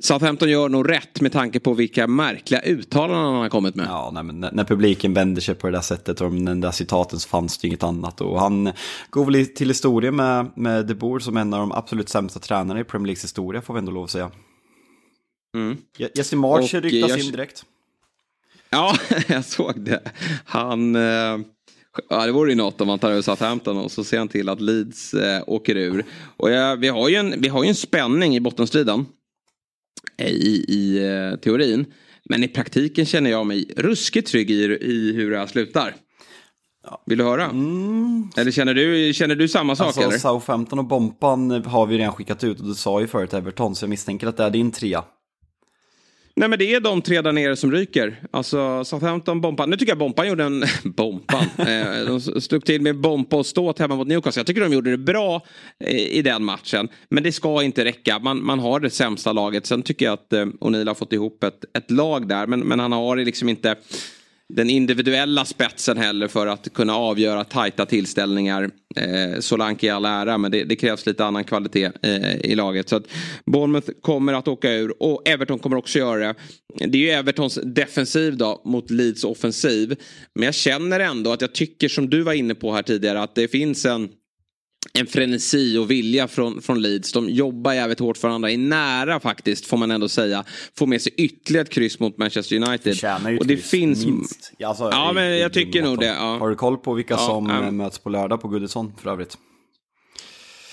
Southampton gör nog rätt med tanke på vilka märkliga uttalanden han har kommit med. Ja, nej, men när, när publiken vänder sig på det där sättet och den där citaten så fanns det inget annat. Och han går väl till historien med, med De Boer som en av de absolut sämsta tränarna i Premier Leagues historia får vi ändå lov att säga. Mm. Jesse March ryktas jag... in direkt. Ja, [LAUGHS] jag såg det. Han... Eh... Ja, det vore ju något om man tar över Southampton och så ser han till att Leeds eh, åker ur. Och ja, vi, har ju en, vi har ju en spänning i bottenstriden. Eh, I, i eh, teorin. Men i praktiken känner jag mig ruskigt trygg i, i hur det här slutar. Vill du höra? Mm. Eller känner du, känner du samma sak? Alltså, eller? Southampton och Bompan har vi redan skickat ut och du sa ju förut Everton så jag misstänker att det är din trea. Nej men det är de tre där nere som ryker. Alltså Southampton, Bompan. Nu tycker jag Bompan gjorde en... [LAUGHS] Bompan. Eh, de slog till med bompa och ståt hemma mot Newcastle. Jag tycker de gjorde det bra eh, i den matchen. Men det ska inte räcka. Man, man har det sämsta laget. Sen tycker jag att eh, O'Neill har fått ihop ett, ett lag där. Men, men han har det liksom inte den individuella spetsen heller för att kunna avgöra tajta tillställningar. Eh, Solanke i all ära men det, det, krävs lite annan kvalitet eh, i laget. Så att Bournemouth kommer att åka ur och Everton kommer också göra det. Det är ju Evertons defensiv då mot Leeds offensiv. Men jag känner ändå att jag tycker som du var inne på här tidigare att det finns en en frenesi och vilja från, från Leeds. De jobbar jävligt hårt för varandra. Är nära faktiskt, får man ändå säga. Får med sig ytterligare ett kryss mot Manchester United. Tjänar och det kryss, finns... minst. Alltså, ja, men jag tycker nog det. Ja. Har du koll på vilka ja, som um... möts på lördag på Goodison för övrigt?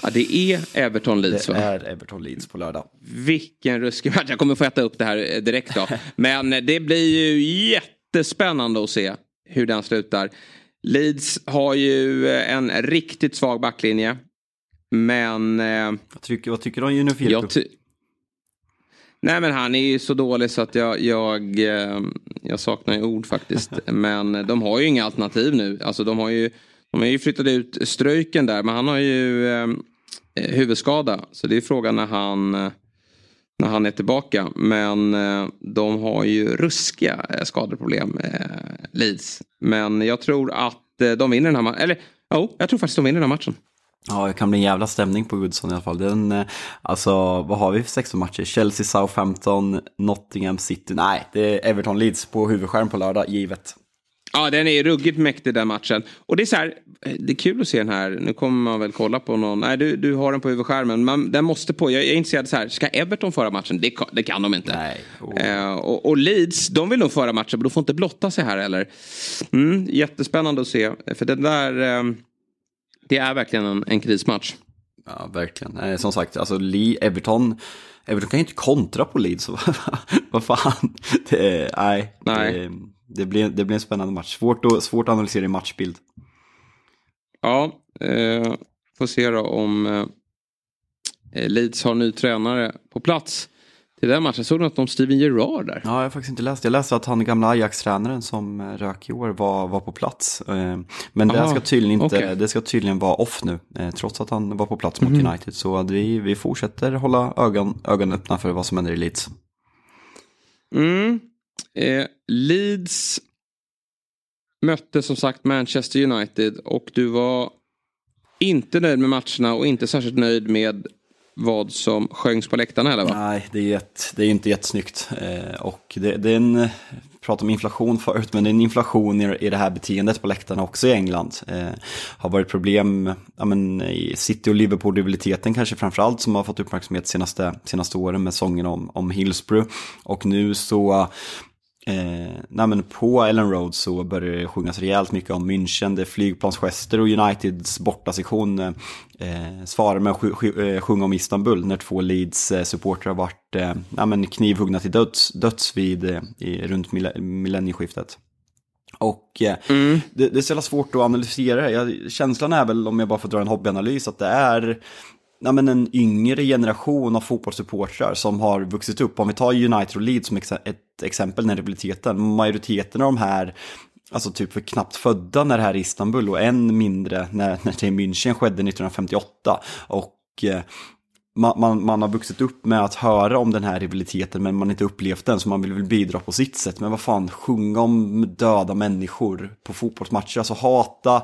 Ja, det är Everton Leeds Det är Everton Leeds på lördag. Vilken ruskig match. Jag kommer få äta upp det här eh, direkt då. [LAUGHS] Men det blir ju jättespännande att se hur den slutar. Leeds har ju eh, en riktigt svag backlinje. Men... Eh, vad, tycker, vad tycker du om Firpo? Nej men han är ju så dålig så att jag, jag, eh, jag saknar ju ord faktiskt. [LAUGHS] men de har ju inga alternativ nu. Alltså de har ju, de har ju flyttat ut Ströjken där men han har ju eh, huvudskada. Så det är frågan när han, när han är tillbaka. Men eh, de har ju ruskiga eh, skadeproblem, eh, Leeds. Men jag tror att eh, de vinner den här matchen. Eller jo, oh, jag tror faktiskt de vinner den här matchen. Ja, det kan bli en jävla stämning på Goodson i alla fall. Den, eh, alltså, vad har vi för 16 matcher? Chelsea, Southampton, Nottingham City. Nej, det är Everton Leeds på huvudskärm på lördag, givet. Ja, den är ruggigt mäktig den matchen. Och det är så här, det är kul att se den här. Nu kommer man väl kolla på någon. Nej, du, du har den på huvudskärmen. Man, den måste på. Jag, jag är intresserad så här, ska Everton föra matchen? Det, det kan de inte. Nej. Oh. Eh, och, och, Leeds, de vill nog föra matchen, men de får inte blotta sig här heller. Mm, jättespännande att se. För det där, eh, det är verkligen en, en krismatch. Ja, verkligen. Eh, som sagt, alltså Lee, Everton, Everton kan ju inte kontra på Leeds. [LAUGHS] Vad fan. Det, nej. nej. Det, det blir, det blir en spännande match. Svårt, att, svårt att analysera i matchbild. Ja, eh, får se då om eh, Leeds har ny tränare på plats till den matchen. Såg du något om Steven Gerrard där? Ja, jag har faktiskt inte läst. Jag läste att han gamla Ajax-tränaren som eh, rök i år var, var på plats. Eh, men det, ska tydligen inte, okay. det ska tydligen vara off nu, eh, trots att han var på plats mot mm. United. Så vi, vi fortsätter hålla ögon, ögonen öppna för vad som händer i Leeds. Mm. Eh, Leeds mötte som sagt Manchester United och du var inte nöjd med matcherna och inte särskilt nöjd med vad som sjöngs på läktarna eller? va? Nej, det är, ett, det är inte jättesnyggt. Eh, och det, det är en eh, pratade om inflation förut, men det är en inflation i, i det här beteendet på läktarna också i England. Eh, har varit problem ja, men, i City och Liverpool-rivaliteten kanske framförallt som har fått uppmärksamhet senaste, senaste åren med sången om, om Hillsborough. Och nu så Eh, nej men på Ellen Road så börjar det sjungas rejält mycket om München, det är flygplansgester och Uniteds bortasektion eh, svarar med att eh, sjunga om Istanbul när två Leeds eh, supportrar varit eh, nej men knivhuggna till döds, döds vid, eh, i, runt millennieskiftet. Och eh, mm. det, det är så svårt att analysera. Jag, känslan är väl, om jag bara får dra en hobbyanalys, att det är men en yngre generation av fotbollssupportrar som har vuxit upp. Om vi tar United och Leeds som ex ett exempel när rivaliteten. Majoriteten av de här alltså typ för knappt födda när det här är Istanbul och än mindre när, när det i München skedde 1958. Och eh, man, man, man, har vuxit upp med att höra om den här rivaliteten men man har inte upplevt den så man vill väl bidra på sitt sätt. Men vad fan, sjunga om döda människor på fotbollsmatcher, alltså hata,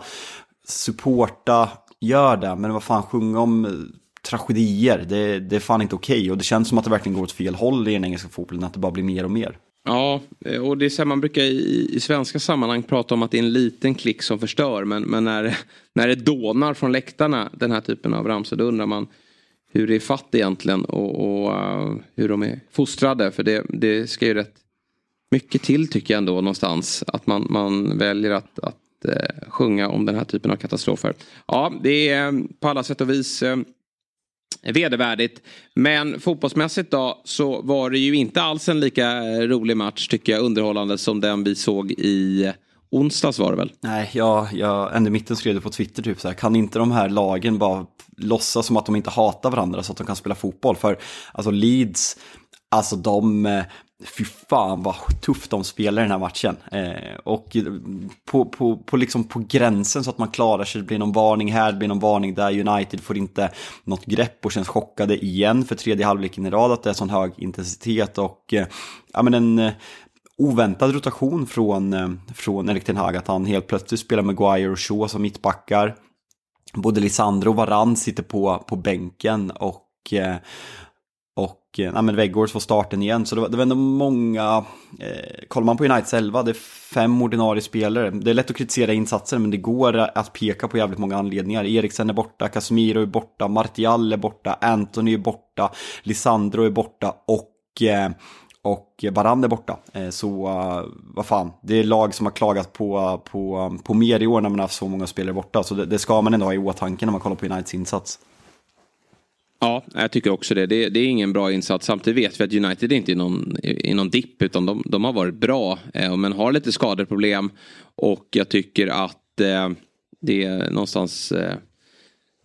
supporta, gör det, men vad fan, sjunga om tragedier. Det, det är fan inte okej okay. och det känns som att det verkligen går åt fel håll i den engelska fotbollen, att det bara blir mer och mer. Ja, och det är så här, man brukar i, i svenska sammanhang prata om att det är en liten klick som förstör. Men, men när, [LAUGHS] när det dånar från läktarna, den här typen av ramsor, då undrar man hur det är fatt egentligen och, och uh, hur de är fostrade. För det, det ska ju rätt mycket till tycker jag ändå någonstans. Att man, man väljer att, att uh, sjunga om den här typen av katastrofer. Ja, det är uh, på alla sätt och vis vedervärdigt. Men fotbollsmässigt då så var det ju inte alls en lika rolig match tycker jag underhållande som den vi såg i onsdags var det väl? Nej, jag, jag ända i mitten skrev det på Twitter typ så här, kan inte de här lagen bara låtsas som att de inte hatar varandra så att de kan spela fotboll? För alltså Leeds, alltså de, eh, Fy fan vad tufft de spelar i den här matchen. Eh, och på, på, på, liksom på gränsen så att man klarar sig, det blir någon varning här, det blir någon varning där. United får inte något grepp och känns chockade igen för tredje halvleken i rad att det är sån hög intensitet. Och eh, ja, men en eh, oväntad rotation från, eh, från Erik Ten Hag, att han helt plötsligt spelar med Guire och Shaw som mittbackar. Både Lisandro och Varann sitter på, på bänken och eh, och ja, men Weggårds får starten igen. Så det var, det var ändå många, eh, kollar man på Uniteds 11, det är fem ordinarie spelare. Det är lätt att kritisera insatsen men det går att peka på jävligt många anledningar. Eriksen är borta, Casemiro är borta, Martial är borta, Anthony är borta, Lisandro är borta och eh, och Baran är borta. Eh, så uh, vad fan, det är lag som har klagat på, på, på mer i år när man har haft så många spelare borta. Så det, det ska man ändå ha i åtanke när man kollar på Uniteds insats. Ja, jag tycker också det. det. det. är ingen bra insats. Samtidigt vet vi att United inte är någon, i någon dipp utan de, de har varit bra. Eh, men har lite skadeproblem. Och jag tycker att eh, det är någonstans eh,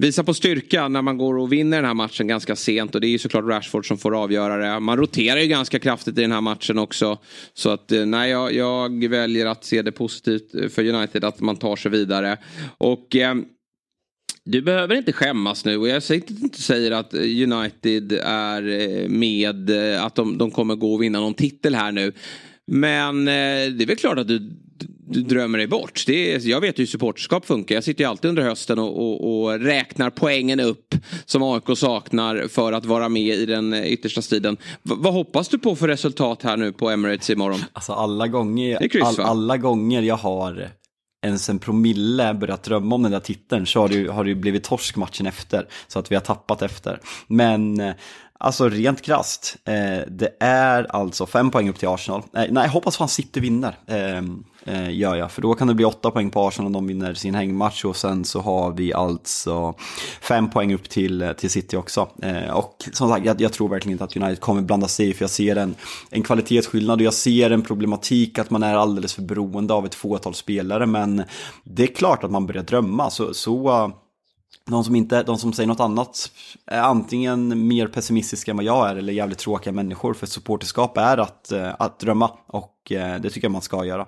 visar på styrka när man går och vinner den här matchen ganska sent. Och det är ju såklart Rashford som får avgöra det. Man roterar ju ganska kraftigt i den här matchen också. Så att eh, nej, jag, jag väljer att se det positivt eh, för United att man tar sig vidare. Och eh, du behöver inte skämmas nu och jag säger inte säger att United är eh, med, eh, att de, de kommer gå och vinna någon titel här nu. Men eh, det är väl klart att du, du drömmer dig bort. Det är, jag vet hur supporterskap funkar. Jag sitter ju alltid under hösten och, och, och, räknar poängen upp som AIK saknar för att vara med i den yttersta striden. V vad hoppas du på för resultat här nu på Emirates imorgon? Alltså alla gånger, kryss, all, alla gånger jag har ens en promille börjat drömma om den där titeln så har det ju, har det ju blivit torsk matchen efter. Så att vi har tappat efter. Men eh, alltså rent krast, eh, det är alltså fem poäng upp till Arsenal. Eh, nej, jag hoppas fan City vinner. Eh, eh, gör jag, för då kan det bli åtta poäng på Arsenal om de vinner sin hängmatch och sen så har vi alltså fem poäng upp till, eh, till City också. Eh, och som sagt, jag, jag, tror verkligen inte att United kommer blanda sig i för jag ser en, en kvalitetsskillnad och jag ser en problematik att man är alldeles för beroende av ett fåtal spelare men det är klart att man börjar drömma så, så de som, inte, de som säger något annat är antingen mer pessimistiska än vad jag är eller jävligt tråkiga människor. För supporterskap är att, eh, att drömma och eh, det tycker jag man ska göra.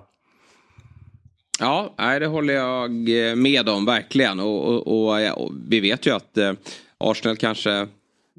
Ja, det håller jag eh, med om verkligen. Och, och, och, och vi vet ju att Arsenal kanske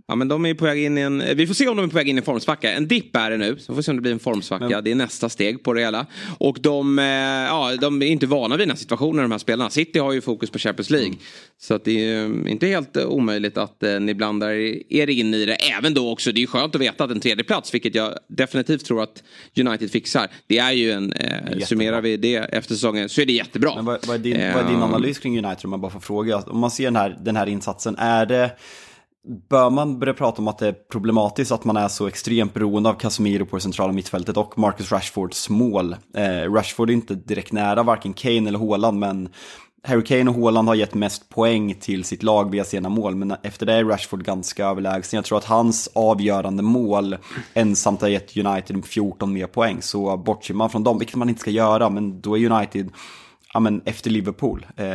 Ja men de är på väg in i en, vi får se om de är på väg in i en formsvacka. En dipp är det nu, så får vi se om det blir en formsvacka. Men... Det är nästa steg på det hela. Och de, eh, ja, de är inte vana vid den här situationen de här spelarna. City har ju fokus på Champions League. Mm. Så att det är eh, inte helt omöjligt att eh, ni blandar er in i det. Även då också, det är ju skönt att veta att en tredje plats vilket jag definitivt tror att United fixar. Det är ju en, eh, summerar vi det efter säsongen så är det jättebra. Men vad, vad, är din, vad är din analys kring United om man bara får fråga? Om man ser den här, den här insatsen, är det Bör man börja prata om att det är problematiskt att man är så extremt beroende av Casemiro på det centrala mittfältet och Marcus Rashfords mål? Eh, Rashford är inte direkt nära varken Kane eller Haaland, men Harry Kane och Haaland har gett mest poäng till sitt lag via sina mål, men efter det är Rashford ganska överlägsen. Jag tror att hans avgörande mål ensamt har gett United 14 mer poäng, så bortser man från dem, vilket man inte ska göra, men då är United ja, men efter Liverpool. Eh,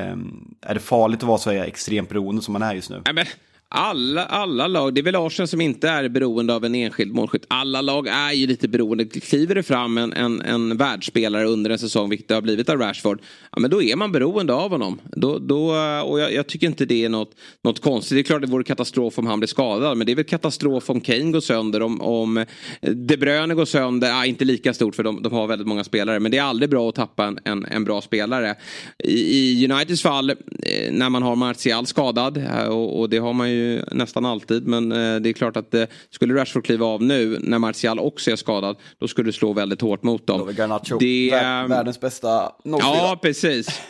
är det farligt att vara så extremt beroende som man är just nu? Nej, men alla, alla lag, det är väl Arsen som inte är beroende av en enskild målskytt. Alla lag är ju lite beroende. Kliver det fram en, en, en världsspelare under en säsong, vilket det har blivit av Rashford, ja, men då är man beroende av honom. Då, då, och jag, jag, tycker inte det är något, något konstigt. Det är klart det vore katastrof om han blir skadad, men det är väl katastrof om Kane går sönder, om, om De Bruyne går sönder. Ja, inte lika stort för de, de har väldigt många spelare, men det är aldrig bra att tappa en, en, en bra spelare. I, I Uniteds fall, eh, när man har Martial skadad, eh, och, och det har man ju nästan alltid. Men eh, det är klart att eh, skulle Rashford kliva av nu när Martial också är skadad. Då skulle det slå väldigt hårt mot dem. Då Garnacho, det, världens bästa 04. Ja, precis.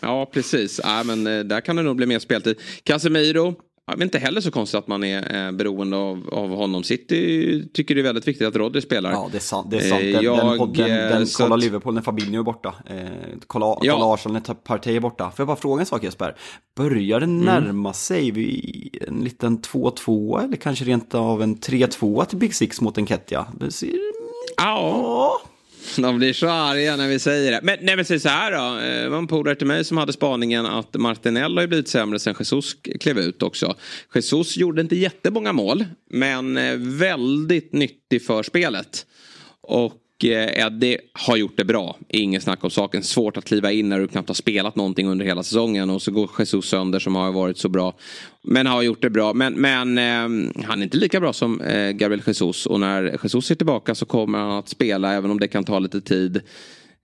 Ja, precis. Ja, men eh, där kan det nog bli mer speltid. Casemiro det är inte heller så konstigt att man är eh, beroende av, av honom. City tycker det är väldigt viktigt att Rodri spelar. Ja, det är sant. Det är sant. Den, jag, den, den, den kolla att... Liverpool när Fabinho är borta. Eh, kolla, ja. kolla Arsenal när Partey är borta. Får jag bara fråga en sak Jesper? Börjar det mm. närma sig vid en liten 2-2 eller kanske rent av en 3-2 till Big Six mot en Ketja? Ja. De blir så arga när vi säger det. Men, nej, men säg så här då. Eh, det var en polare till mig som hade spaningen att Martinell har blivit sämre sen Jesus klev ut också. Jesus gjorde inte jättemånga mål. Men eh, väldigt nyttig för spelet. Och Eh, Eddie har gjort det bra. Ingen snack om saken. Svårt att kliva in när du knappt har spelat någonting under hela säsongen. Och så går Jesus sönder som har varit så bra. Men har gjort det bra. Men, men eh, han är inte lika bra som eh, Gabriel Jesus. Och när Jesus är tillbaka så kommer han att spela även om det kan ta lite tid.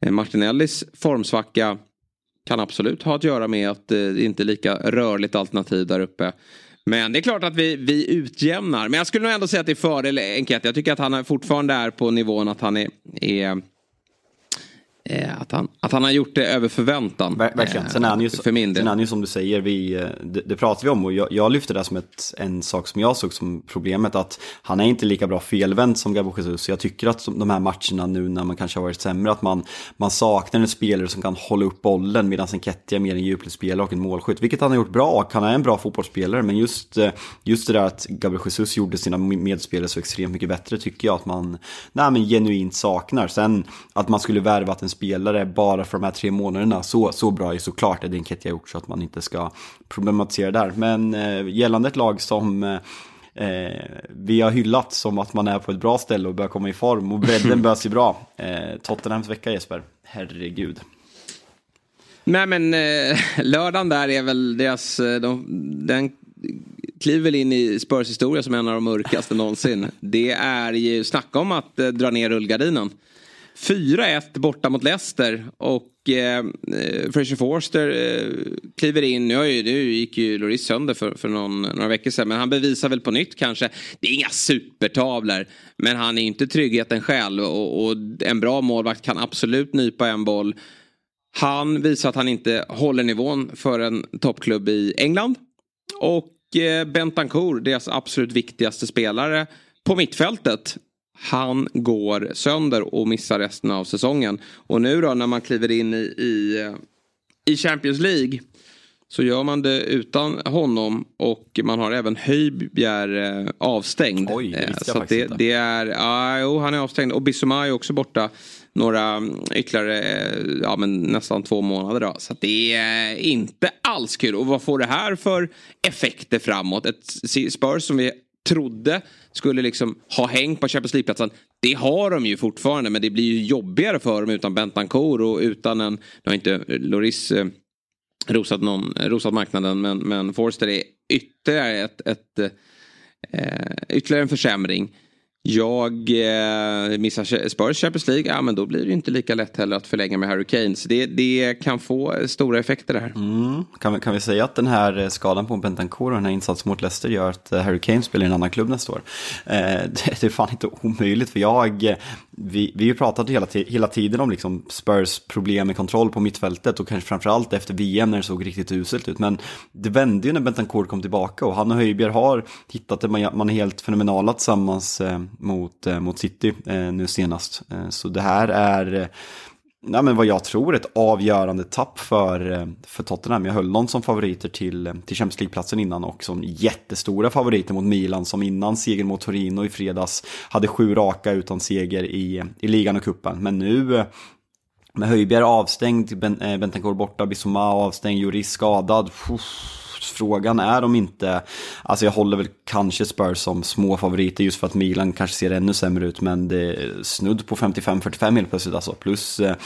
Eh, Martinellis formsvacka kan absolut ha att göra med att eh, det inte är lika rörligt alternativ där uppe. Men det är klart att vi, vi utjämnar. Men jag skulle nog ändå säga att det är fördel enkelt. Jag tycker att han fortfarande är på nivån att han är, är att, han, att han har gjort det över förväntan. Ver verkligen. Sen är han ju, för min del. Sen är som du säger, vi, eh, det, det pratar vi om och jag, jag lyfter det som ett, en sak som jag såg som problemet. Att han är inte lika bra felvänd som Gabo Jesus. Jag tycker att de här matcherna nu när man kanske har varit sämre, att man, man saknar en spelare som kan hålla upp bollen medan en Ketty är mer en djupledsspelare och en målskytt. Vilket han har gjort bra och han är en bra fotbollsspelare. Men just, eh, just det där att Gabriel Jesus gjorde sina medspelare så extremt mycket bättre tycker jag att man nej, men genuint saknar. Sen att man skulle värvat en spelare bara för de här tre månaderna. Så, så bra är såklart det Enketia gjort så att man inte ska problematisera där. Men eh, gällande ett lag som eh, vi har hyllat som att man är på ett bra ställe och börjar komma i form och bredden [LAUGHS] börjar se bra. Eh, Tottenhams vecka Jesper, herregud. Nej men eh, lördagen där är väl deras, eh, de, den kliver väl in i Spurs historia som en av de mörkaste någonsin. Det är ju, snacka om att eh, dra ner rullgardinen. 4-1 borta mot Leicester och eh, eh, Fraser Forster eh, kliver in. Nu, ju, nu gick ju Loris sönder för, för någon, några veckor sedan men han bevisar väl på nytt kanske. Det är inga supertavlor men han är inte tryggheten själv och, och en bra målvakt kan absolut nypa en boll. Han visar att han inte håller nivån för en toppklubb i England. Och eh, Bentancourt, deras absolut viktigaste spelare på mittfältet han går sönder och missar resten av säsongen. Och nu då när man kliver in i, i, i Champions League så gör man det utan honom och man har även Höjbjer eh, avstängd. Oj, det eh, så det, det, är, ja, jo, han är avstängd och Bissoma är också borta några ytterligare, eh, ja men nästan två månader då. Så det är inte alls kul. Och vad får det här för effekter framåt? Ett Spurs som vi trodde skulle liksom ha häng på Champions League-platsen. Det har de ju fortfarande men det blir ju jobbigare för dem utan Bentancourt och utan en, nu har inte Loris eh, rosat, någon, rosat marknaden men, men Forster är ytterligare ett, ett Eh, ytterligare en försämring. Jag eh, missar Spurs Champions League, ja men då blir det inte lika lätt heller att förlänga med Harry Kane. Så det, det kan få stora effekter där. Mm. Kan, vi, kan vi säga att den här eh, skadan på Bentancourt och den här insatsen mot Leicester gör att eh, Harry Kane spelar i en annan klubb nästa år? Eh, [LAUGHS] det, det är fan inte omöjligt för jag, eh, vi, vi har ju pratat hela, hela tiden om liksom Spurs problem med kontroll på mittfältet och kanske framförallt efter VM när det såg riktigt uselt ut. Men det vände ju när Bentancourt kom tillbaka och han och Höjbjerg har hittat det, man, man är helt fenomenala tillsammans eh, mot, eh, mot City eh, nu senast. Eh, så det här är ja, men vad jag tror ett avgörande tapp för, för Tottenham. Jag höll någon som favoriter till, till Champions League-platsen innan och som jättestora favoriter mot Milan som innan segern mot Torino i fredags hade sju raka utan seger i, i ligan och kuppen. Men nu med Höjbjerg avstängd, Bentancourt borta, Bissoma avstängd, Juris skadad. Puff frågan är om inte, alltså jag håller väl kanske Spurs som små favoriter just för att Milan kanske ser ännu sämre ut, men det är snudd på 55-45 helt plötsligt alltså. Plus eh,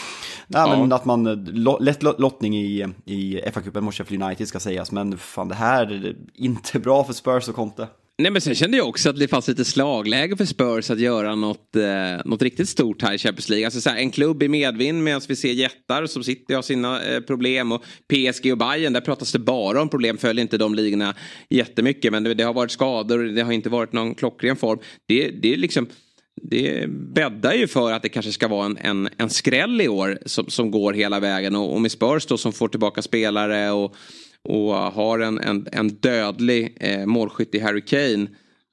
ja. men att man, lätt lottning i, i FA-cupen mot Sheffield United ska sägas, men fan det här är inte bra för Spurs och Conte. Nej men sen kände jag också att det fanns lite slagläge för Spurs att göra något, eh, något riktigt stort här i Champions League. Alltså så här, en klubb i medvind medan vi ser jättar som sitter och har sina eh, problem. Och PSG och Bayern där pratas det bara om problem. Följer inte de ligorna jättemycket. Men det, det har varit skador det har inte varit någon klockren form. Det, det är liksom... Det bäddar ju för att det kanske ska vara en, en, en skräll i år som, som går hela vägen. Och, och med Spurs då som får tillbaka spelare och och eh, har en, en, en dödlig eh, målskytt i Harry Kane.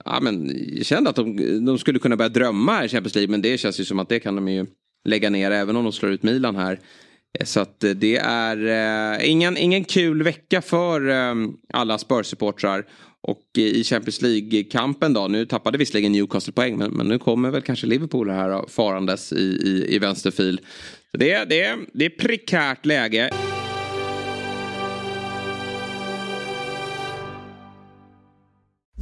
Ja, men, jag kände att de, de skulle kunna börja drömma i Champions League men det känns ju som att det kan de ju lägga ner även om de slår ut Milan här. Eh, så att eh, det är eh, ingen, ingen kul vecka för eh, alla Spurs-supportrar. Och i Champions League-kampen då, nu tappade visserligen Newcastle poäng men, men nu kommer väl kanske Liverpool här farandes i, i, i vänsterfil. Så det, det, det är prekärt läge.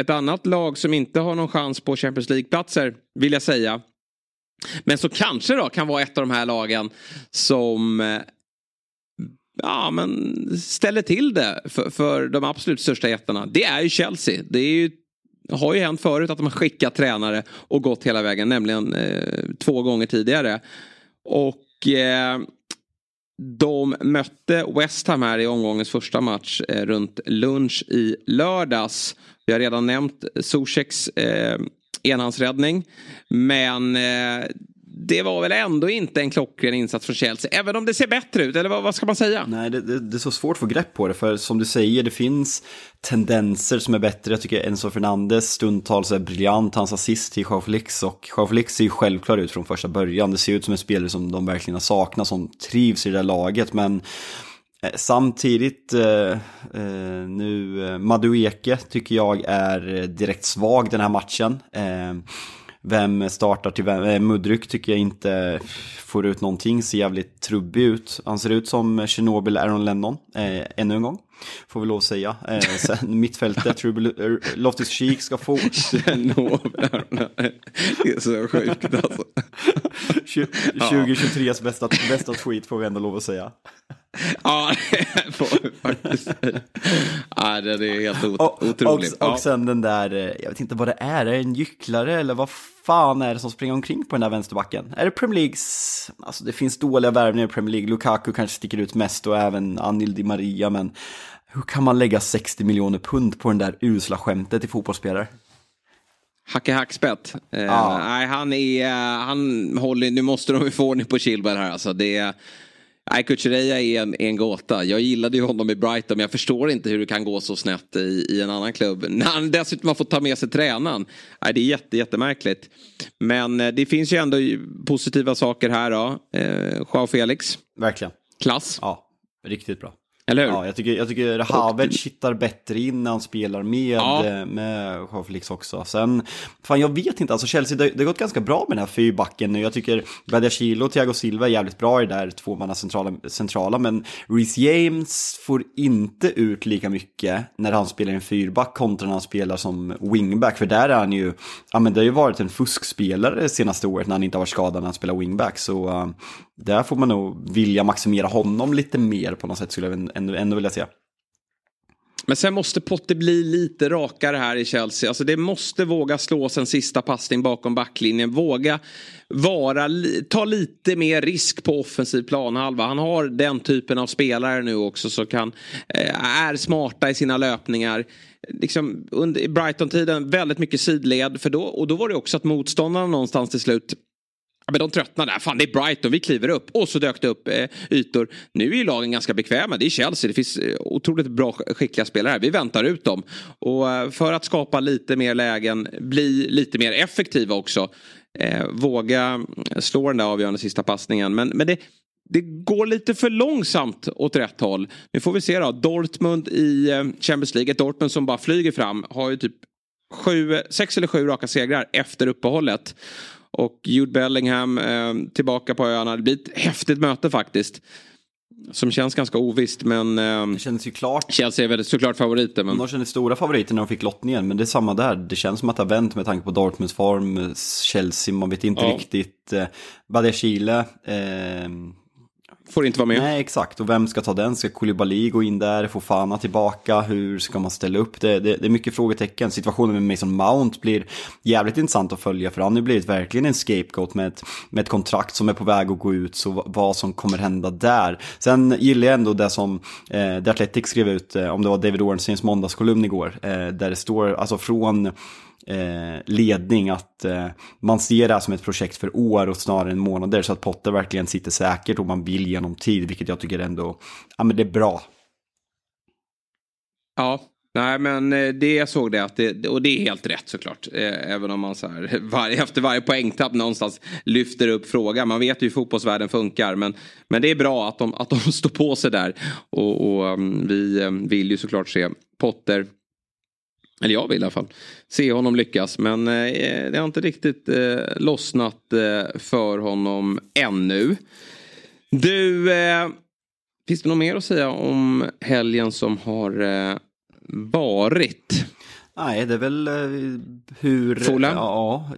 Ett annat lag som inte har någon chans på Champions League-platser vill jag säga. Men så kanske då kan vara ett av de här lagen som eh, ja, men ställer till det för, för de absolut största jättarna. Det är ju Chelsea. Det är ju, har ju hänt förut att de har skickat tränare och gått hela vägen, nämligen eh, två gånger tidigare. Och eh, de mötte West Ham här i omgångens första match eh, runt lunch i lördags. Vi har redan nämnt Zuzeks eh, enhandsräddning. Men eh, det var väl ändå inte en klockren insats från Chelsea. Även om det ser bättre ut, eller vad, vad ska man säga? Nej, det, det, det, är så svårt att få grepp på det. För som du säger, det finns tendenser som är bättre. Jag tycker Enzo Fernandes stundtals är briljant. Hans assist till Joao Felix. Och Joao Felix ser ju självklar ut från första början. Det ser ut som en spelare som de verkligen har saknat, som trivs i det där laget. Men samtidigt eh, eh, nu, eh, Madueke tycker jag är direkt svag den här matchen. Eh, vem startar till vem? Eh, Mudryk tycker jag inte får ut någonting, ser jävligt trubbig ut. Han ser ut som Chernobyl Aaron Lennon, eh, ännu en gång. Får vi lov att säga. Eh, sen [LAUGHS] mittfältet, [LAUGHS] Loftus Cheek ska få... Chernobyl, det är så sjukt alltså. [LAUGHS] 2023s bästa, bästa tweet får vi ändå lov att säga. Ja, det får vi faktiskt. Ja, det är helt otroligt. Och, och, och sen den där, eh, jag vet inte vad det är, är det en gycklare eller vad fan är det som springer omkring på den där vänsterbacken? Är det Premier Leagues, alltså det finns dåliga värvningar i Premier League, Lukaku kanske sticker ut mest och även Anil Di Maria, men hur kan man lägga 60 miljoner pund på den där usla skämtet i fotbollsspelare? Hacke Hackspett. Eh, ja. nej, han är, han håller, nu måste de få ordning på Chilwell här alltså. Det Nej, Kuchereya är en, en gåta. Jag gillade ju honom i Brighton men jag förstår inte hur det kan gå så snett i, i en annan klubb. [LAUGHS] När han dessutom har fått ta med sig tränaren. Nej, det är jätte, jättemärkligt. Men eh, det finns ju ändå positiva saker här då. Eh, Joao Felix. Verkligen. Klass. Ja, riktigt bra. Eller hur? Ja, jag tycker, jag tycker Havertz hittar bättre in när han spelar med, ja. Eh, med Joao också. Sen, fan jag vet inte, alltså Chelsea, det, det har gått ganska bra med den här fyrbacken nu. Jag tycker Badiashile och Thiago Silva är jävligt bra i det där tvåmanna centrala, centrala, men Reece James får inte ut lika mycket när han spelar en fyrback kontra när han spelar som wingback. För där är han ju, ja men det har ju varit en fuskspelare senaste året när han inte har varit skadad när han spelar wingback. Så uh, där får man nog vilja maximera honom lite mer på något sätt skulle jag ändå, ändå vilja säga. Men sen måste Potter bli lite rakare här i Chelsea. Alltså det måste våga slås en sista passning bakom backlinjen. Våga vara, ta lite mer risk på offensiv planhalva. Han har den typen av spelare nu också som kan, eh, är smarta i sina löpningar. Liksom under Brighton-tiden väldigt mycket sidled. För då, och då var det också att motståndarna någonstans till slut men de tröttnade. Fan, det är Brighton, vi kliver upp. Och så dök det upp eh, ytor. Nu är ju lagen ganska bekväma. Det är Chelsea, det finns eh, otroligt bra skickliga spelare här. Vi väntar ut dem. Och eh, för att skapa lite mer lägen, bli lite mer effektiva också. Eh, våga mm, slå den där avgörande sista passningen. Men, men det, det går lite för långsamt åt rätt håll. Nu får vi se då. Dortmund i eh, Champions League, ett Dortmund som bara flyger fram, har ju typ sju, sex eller sju raka segrar efter uppehållet. Och Jude Bellingham eh, tillbaka på öarna. Det blir ett häftigt möte faktiskt. Som känns ganska ovisst men... Eh, det känns ju klart. Chelsea är väldigt såklart favoriter. Men... De kändes stora favoriter när de fick lottningen. Men det är samma där. Det känns som att det har vänt med tanke på Dortmunds form. Chelsea, man vet inte ja. riktigt. Eh, Badia Chile. Eh, Får inte vara med. Nej, exakt. Och vem ska ta den? Ska Koulibaly gå in där? Få Fana tillbaka? Hur ska man ställa upp det? det? Det är mycket frågetecken. Situationen med Mason Mount blir jävligt intressant att följa för han har ju blivit verkligen en scapegoat med ett, med ett kontrakt som är på väg att gå ut. Så vad som kommer hända där. Sen gillar jag ändå det som eh, The Athletic skrev ut, eh, om det var David Ornsteins måndagskolumn igår, eh, där det står alltså från eh, ledning att eh, man ser det här som ett projekt för år och snarare än månader så att Potter verkligen sitter säkert och man vill genom tid, vilket jag tycker ändå, ja men det är bra. Ja, Nej men eh, det jag såg det, att det, och det är helt rätt såklart. Eh, även om man så här, [LAUGHS] var, efter varje poängtapp någonstans lyfter upp frågan. Man vet ju hur fotbollsvärlden funkar. Men, men det är bra att de, att de [LAUGHS] står på sig där. Och, och mm, vi eh, vill ju såklart se Potter eller jag vill i alla fall. Se honom lyckas. Men eh, det har inte riktigt eh, lossnat eh, för honom ännu. Du, eh, finns det något mer att säga om helgen som har eh, varit? Nej, det är väl eh, hur... Fola? Ja,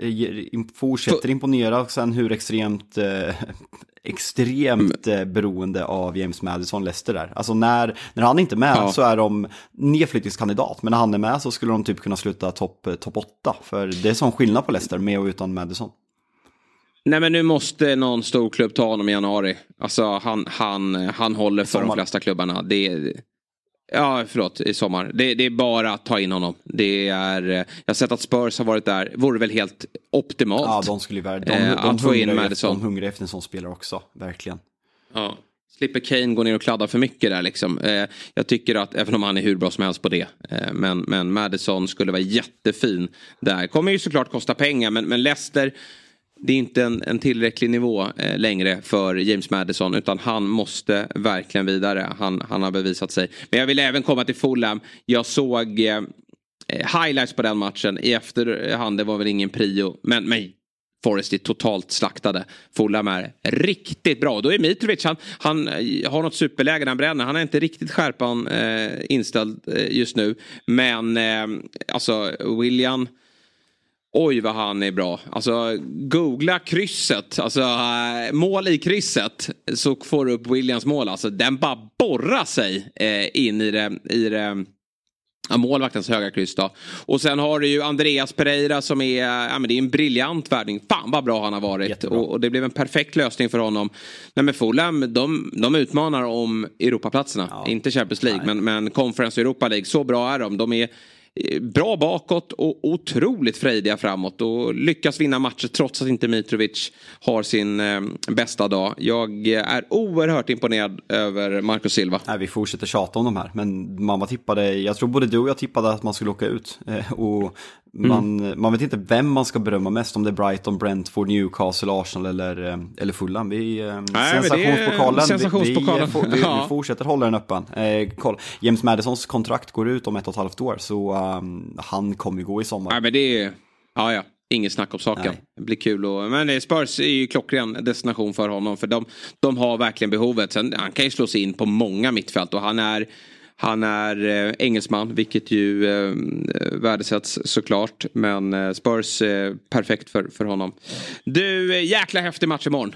fortsätter imponera sen hur extremt extremt mm. beroende av James Madison Leicester där. Alltså när, när han inte är med ja. så är de nedflyttningskandidat, men när han är med så skulle de typ kunna sluta topp top 8. För det är sån skillnad på Leicester med och utan Madison. Nej men nu måste någon stor klubb ta honom i januari. Alltså han, han, han håller för de flesta klubbarna. Det är, Ja, förlåt, i sommar. Det, det, är bara att ta in honom. Det är, jag har sett att Spurs har varit där. Vore väl helt optimalt. Ja, de skulle ju vara... De, de, de, att få in Madison. De hungrar efter en sån spelare också, verkligen. Ja. Slipper Kane gå ner och kladda för mycket där liksom. Eh, jag tycker att, även om han är hur bra som helst på det. Eh, men, men Madison skulle vara jättefin där. Kommer ju såklart kosta pengar men, men Leicester det är inte en, en tillräcklig nivå eh, längre för James Madison utan han måste verkligen vidare. Han, han har bevisat sig. Men jag vill även komma till Fulham. Jag såg eh, eh highlights på den matchen i efterhand. Det var väl ingen prio. Men, men Forrest är totalt slaktade. Fulham är riktigt bra. Då är Mitrovic, han, han eh, har något superläge när han bränner. Han är inte riktigt skärpan eh, inställd eh, just nu. Men eh, alltså William Oj vad han är bra. Alltså googla krysset, alltså äh, mål i krysset. Så får du upp Williams mål. Alltså den bara borrar sig äh, in i det, i det Ja, målvaktens höga kryss då. Och sen har du ju Andreas Pereira som är, ja, men det är en briljant värvning. Fan vad bra han har varit. Och, och, det blev en perfekt lösning för honom. Nej men Fulham, de, de utmanar om Europaplatserna. Ja. Inte Champions League, men, men Conference Europa League. Så bra är de. De är bra bakåt och otroligt frejdiga framåt och lyckas vinna matcher trots att inte Mitrovic har sin eh, bästa dag. Jag är oerhört imponerad över Marcus Silva. Nej, vi fortsätter tjata om de här, men mamma tippade, jag tror både du och jag tippade att man skulle åka ut. Eh, och man, mm. man vet inte vem man ska berömma mest, om det är Brighton, Brentford, Newcastle, Arsenal eller, eh, eller Fulham. Vi, eh, Nej, sensationspokalen, sensationspokalen. Vi, vi, vi, [LAUGHS] ja. vi, fortsätter hålla den öppen. Eh, koll. James Madisons kontrakt går ut om ett och ett halvt år, så um, han kommer ju gå i sommar. Nej, men det är, ja, ja. Inget snack om saken. Nej. Det blir kul. Och, men Spurs är ju klockren destination för honom. För de, de har verkligen behovet. Sen, han kan ju slå sig in på många mittfält. Och han är han är eh, engelsman, vilket ju eh, värdesätts såklart. Men eh, Spurs är perfekt för, för honom. Du, eh, jäkla häftig match imorgon.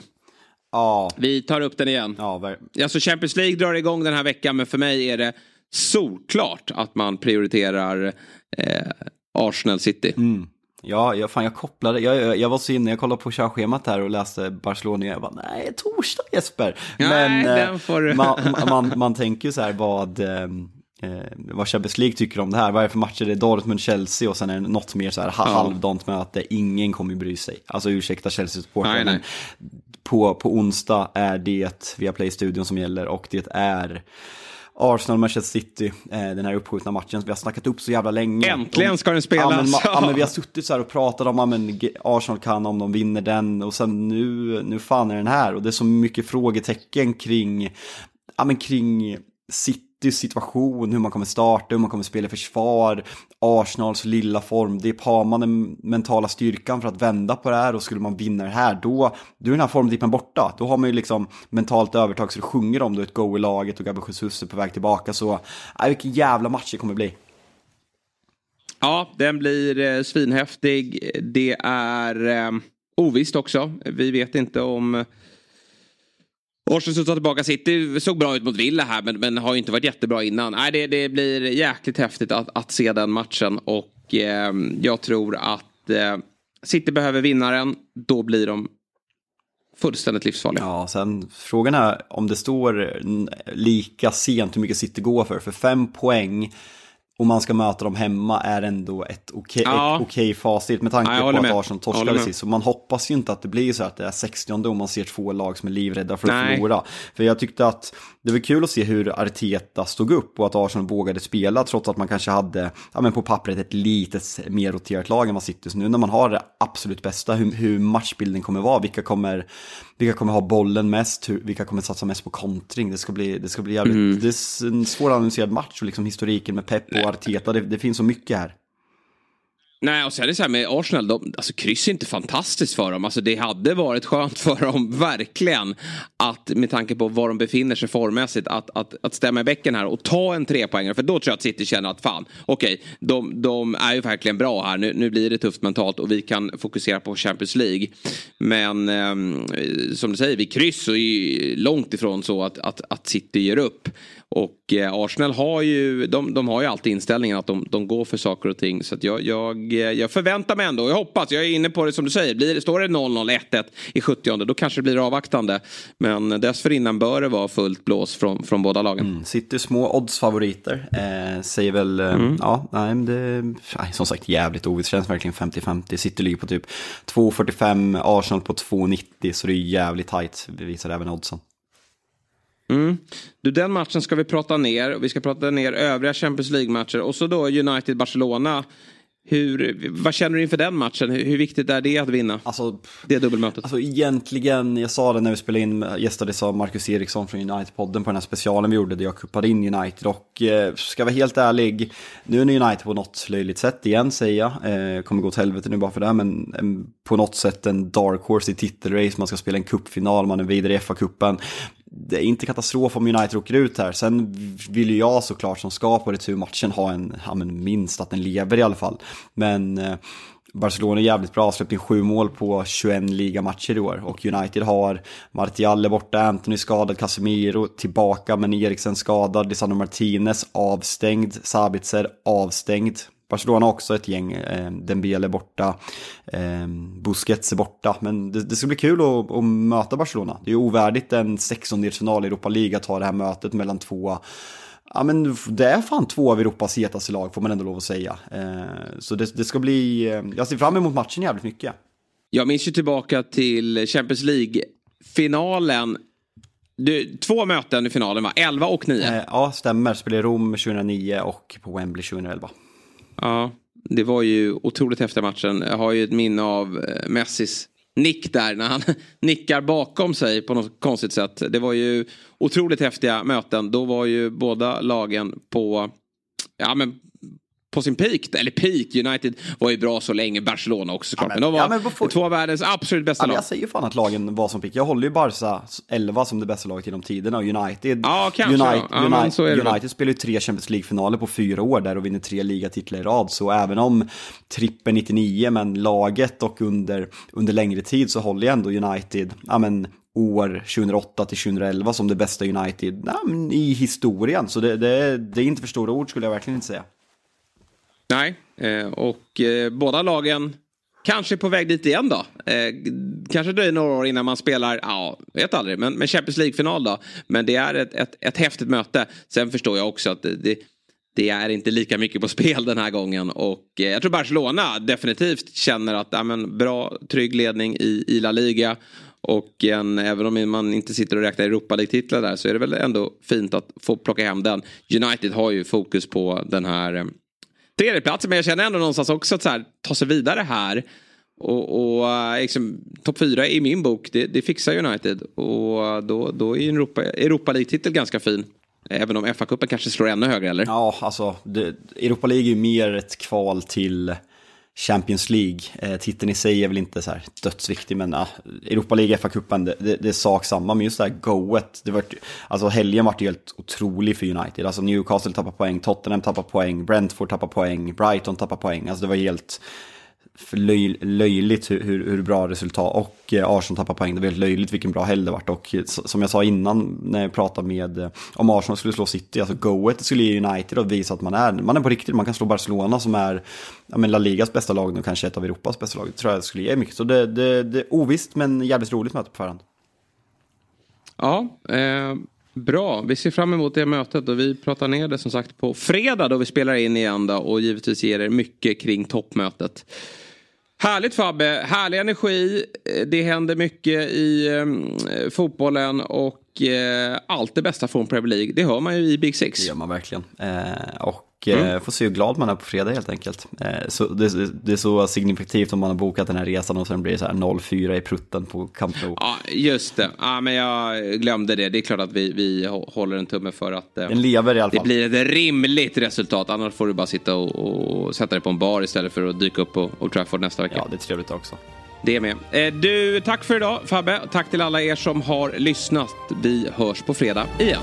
Ja. Vi tar upp den igen. Ja, alltså Champions League drar igång den här veckan, men för mig är det solklart att man prioriterar eh, Arsenal City. Mm. Ja, jag, fan, jag kopplade, jag, jag, jag var så inne, jag kollade på körschemat här och läste Barcelona jag bara, nej, torsdag Jesper. Men nej, får... man, man, man tänker ju så här vad, eh, eh, vad Champions League tycker om det här. Vad är det för matcher? Det är Dortmund-Chelsea och sen är det något mer så här ja. halvdant möte. Ingen kommer bry sig. Alltså ursäkta Chelsea-supportrar, men på, på onsdag är det via Play-studion som gäller och det är Arsenal, Manchester City, eh, den här uppskjutna matchen som vi har snackat upp så jävla länge. Äntligen ska den spelas! Ja, men, ja, men vi har [LAUGHS] suttit så här och pratat om att Arsenal kan om de vinner den och sen nu, nu fan är den här och det är så mycket frågetecken kring, ja, men kring City situation, hur man kommer starta, hur man kommer spela försvar, Arsenals lilla form, det har man den mentala styrkan för att vända på det här och skulle man vinna det här, då, då är den här formdippen borta. Då har man ju liksom mentalt övertag så det sjunger om, du ett go i laget och Gabriel Jesus är på väg tillbaka, så äh, vilken jävla match det kommer bli. Ja, den blir eh, svinhäftig. Det är eh, ovisst också. Vi vet inte om Arsenal tar tillbaka City såg bra ut mot Villa här men, men har ju inte varit jättebra innan. Nej, det, det blir jäkligt häftigt att, att se den matchen och eh, jag tror att eh, City behöver vinnaren. Då blir de fullständigt livsfarliga. Ja, sen frågan är om det står eh, lika sent hur mycket City går för. För fem poäng och man ska möta dem hemma är ändå ett okej okay, ja. okay facit med tanke ja, på att Arsenal torskade sist. Så man hoppas ju inte att det blir så att det är 60 och man ser två lag som är livrädda för att Nej. förlora. För jag tyckte att det var kul att se hur Arteta stod upp och att Arsenal vågade spela trots att man kanske hade, ja men på pappret, ett litet mer roterat lag än vad City. Så nu när man har det absolut bästa, hur, hur matchbilden kommer vara, vilka kommer, vilka kommer ha bollen mest, hur, vilka kommer satsa mest på kontring. Det ska bli, det ska bli jävligt, mm. det är en svåranalyserad match och liksom historiken med Pep och Arteta, det, det finns så mycket här. Nej, och sen är det så här med Arsenal, de, alltså kryss är inte fantastiskt för dem. Alltså det hade varit skönt [LAUGHS] för dem, verkligen, att med tanke på var de befinner sig formmässigt, att, att, att stämma i bäcken här och ta en trepoängare. För då tror jag att City känner att fan, okej, okay, de, de, är ju verkligen bra här. Nu, nu blir det tufft mentalt och vi kan fokusera på Champions League. Men eh, som du säger, vid kryss så är ju långt ifrån så att, att, att City ger upp. Och eh, Arsenal har ju, de, de, har ju alltid inställningen att de, de går för saker och ting. Så jag, jag, jag förväntar mig ändå, jag hoppas, jag är inne på det som du säger. Blir, står det 0-0, 1-1 i 70 då kanske det blir avvaktande. Men dessförinnan bör det vara fullt blås från, från båda lagen. Mm, City små oddsfavoriter, eh, säger väl, eh, mm. ja, nej, det, nej, som sagt jävligt ovisst, känns verkligen 50-50. City ligger på typ 2,45, Arsenal på 2,90, så det är jävligt tajt, visar även oddsen. Mm. Du, den matchen ska vi prata ner. Vi ska prata ner övriga Champions League-matcher. Och så då United-Barcelona. Hur, vad känner du inför den matchen? Hur, hur viktigt är det att vinna? Alltså, det dubbelmötet. Alltså egentligen, jag sa det när vi spelade in, gästades av Marcus Eriksson från United-podden på den här specialen vi gjorde där jag kuppade in United. Och eh, ska vara helt ärlig, nu är United på något löjligt sätt igen säger jag. Eh, kommer gå till helvete nu bara för det, men eh, på något sätt en dark horse i titelrace, man ska spela en kuppfinal, man är vidare i FA-cupen det är inte katastrof om United åker ut här. Sen vill ju jag såklart som ska på returmatchen ha en, ja men minst att den lever i alla fall. Men eh, Barcelona är jävligt bra, släppt in sju mål på 21 ligamatcher i år. Och United har Martial är borta, Anthony skadad, Casemiro tillbaka, men Eriksen skadad, Lisandro Martinez avstängd, Sabitzer avstängd. Barcelona har också ett gäng, eh, Dembele borta, eh, Busquets är borta. Men det, det ska bli kul att, att, möta Barcelona. Det är ovärdigt en 16-delsfinal i Europa League att ha det här mötet mellan två Ja men det är fan två av Europas hetaste lag får man ändå lov att säga. Eh, så det, det, ska bli, eh, jag ser fram emot matchen jävligt mycket. Jag minns ju tillbaka till Champions League-finalen. Du, två möten i finalen va? 11 och 9? Eh, ja, stämmer. Spelade i Rom 2009 och på Wembley 2011. Ja, det var ju otroligt häftiga matchen. Jag har ju ett minne av eh, Messis nick där när han [LAUGHS] nickar bakom sig på något konstigt sätt. Det var ju otroligt häftiga möten. Då var ju båda lagen på ja, men på sin peak. Eller peak, United var ju bra så länge, Barcelona också såklart. Ja, men, men de var ja, men får... två av världens absolut bästa ja, lag. Jag säger ju fan att lagen var som peak. Jag håller ju Barca 11 som det bästa laget genom tiderna och United. Ja, kanske. United, ja, United, United spelar ju tre Champions League-finaler på fyra år där och vinner tre ligatitlar i rad. Så även om trippen 99, men laget och under, under längre tid så håller ju ändå United, ja men år 2008 till 2011 som det bästa United ja, i historien. Så det, det, det är inte för stora ord skulle jag verkligen inte säga. Nej, eh, och eh, båda lagen kanske är på väg dit igen då. Eh, kanske dröjer några år innan man spelar, ja, vet aldrig, men, men Champions League-final då. Men det är ett, ett, ett häftigt möte. Sen förstår jag också att det, det är inte lika mycket på spel den här gången. Och jag tror Barcelona definitivt känner att ja, men, bra, trygg ledning i, i La Liga. Och en, även om man inte sitter och räknar Europa League-titlar där så är det väl ändå fint att få plocka hem den. United har ju fokus på den här tredjeplats. Men jag känner ändå någonstans också att så här, ta sig vidare här. Och, och eh, liksom, topp fyra i min bok, det, det fixar United. Och då, då är Europa, Europa League-titel ganska fin. Även om FA-cupen kanske slår ännu högre, eller? Ja, alltså det, Europa League är ju mer ett kval till Champions League, eh, titeln i sig är väl inte så här dödsviktig, men ja, Europa League, FA-cupen, det, det, det, är sak samma. Men just det här goet, det var, alltså helgen vart ju helt otrolig för United. Alltså Newcastle tappar poäng, Tottenham tappar poäng, Brentford tappar poäng, Brighton tappar poäng. Alltså det var helt löj, löjligt hur, hur, hur, bra resultat och eh, Arsenal tappar poäng. Det var helt löjligt vilken bra helg det vart och eh, som jag sa innan när jag pratade med eh, om Arsenal skulle slå City, alltså goet skulle ge United och visa att man är, man är på riktigt, man kan slå Barcelona som är ja, men La Ligas bästa lag nu, kanske ett av Europas bästa lag. Det tror jag skulle ge mycket. Så det, det, det är ovisst men jävligt roligt möte på förhand. Ja, eh, Bra, vi ser fram emot det mötet och vi pratar ner det som sagt på fredag då vi spelar in igen då och givetvis ger er mycket kring toppmötet. Härligt Fabbe, härlig energi. Eh, det händer mycket i eh, fotbollen och eh, allt det bästa från Premier League. Det hör man ju i Big Six. Det gör man verkligen. Eh, och mm. Eh, får se hur glad man är på fredag helt enkelt. Eh, så det, det, är så signifikativt om man har bokat den här resan och sen blir det så här 0-4 i prutten på Camp Nou. Ja, just det. Ja, men jag glömde det. Det är klart att vi, vi håller en tumme för att eh, den lever i alla fall. det blir ett rimligt resultat. Annars får du bara sitta och, och sätta dig på en bar istället för att dyka upp på Old Trafford nästa vecka. Ja, det är trevligt också. Det med. Du, tack för idag Fabbe. Tack till alla er som har lyssnat. Vi hörs på fredag igen.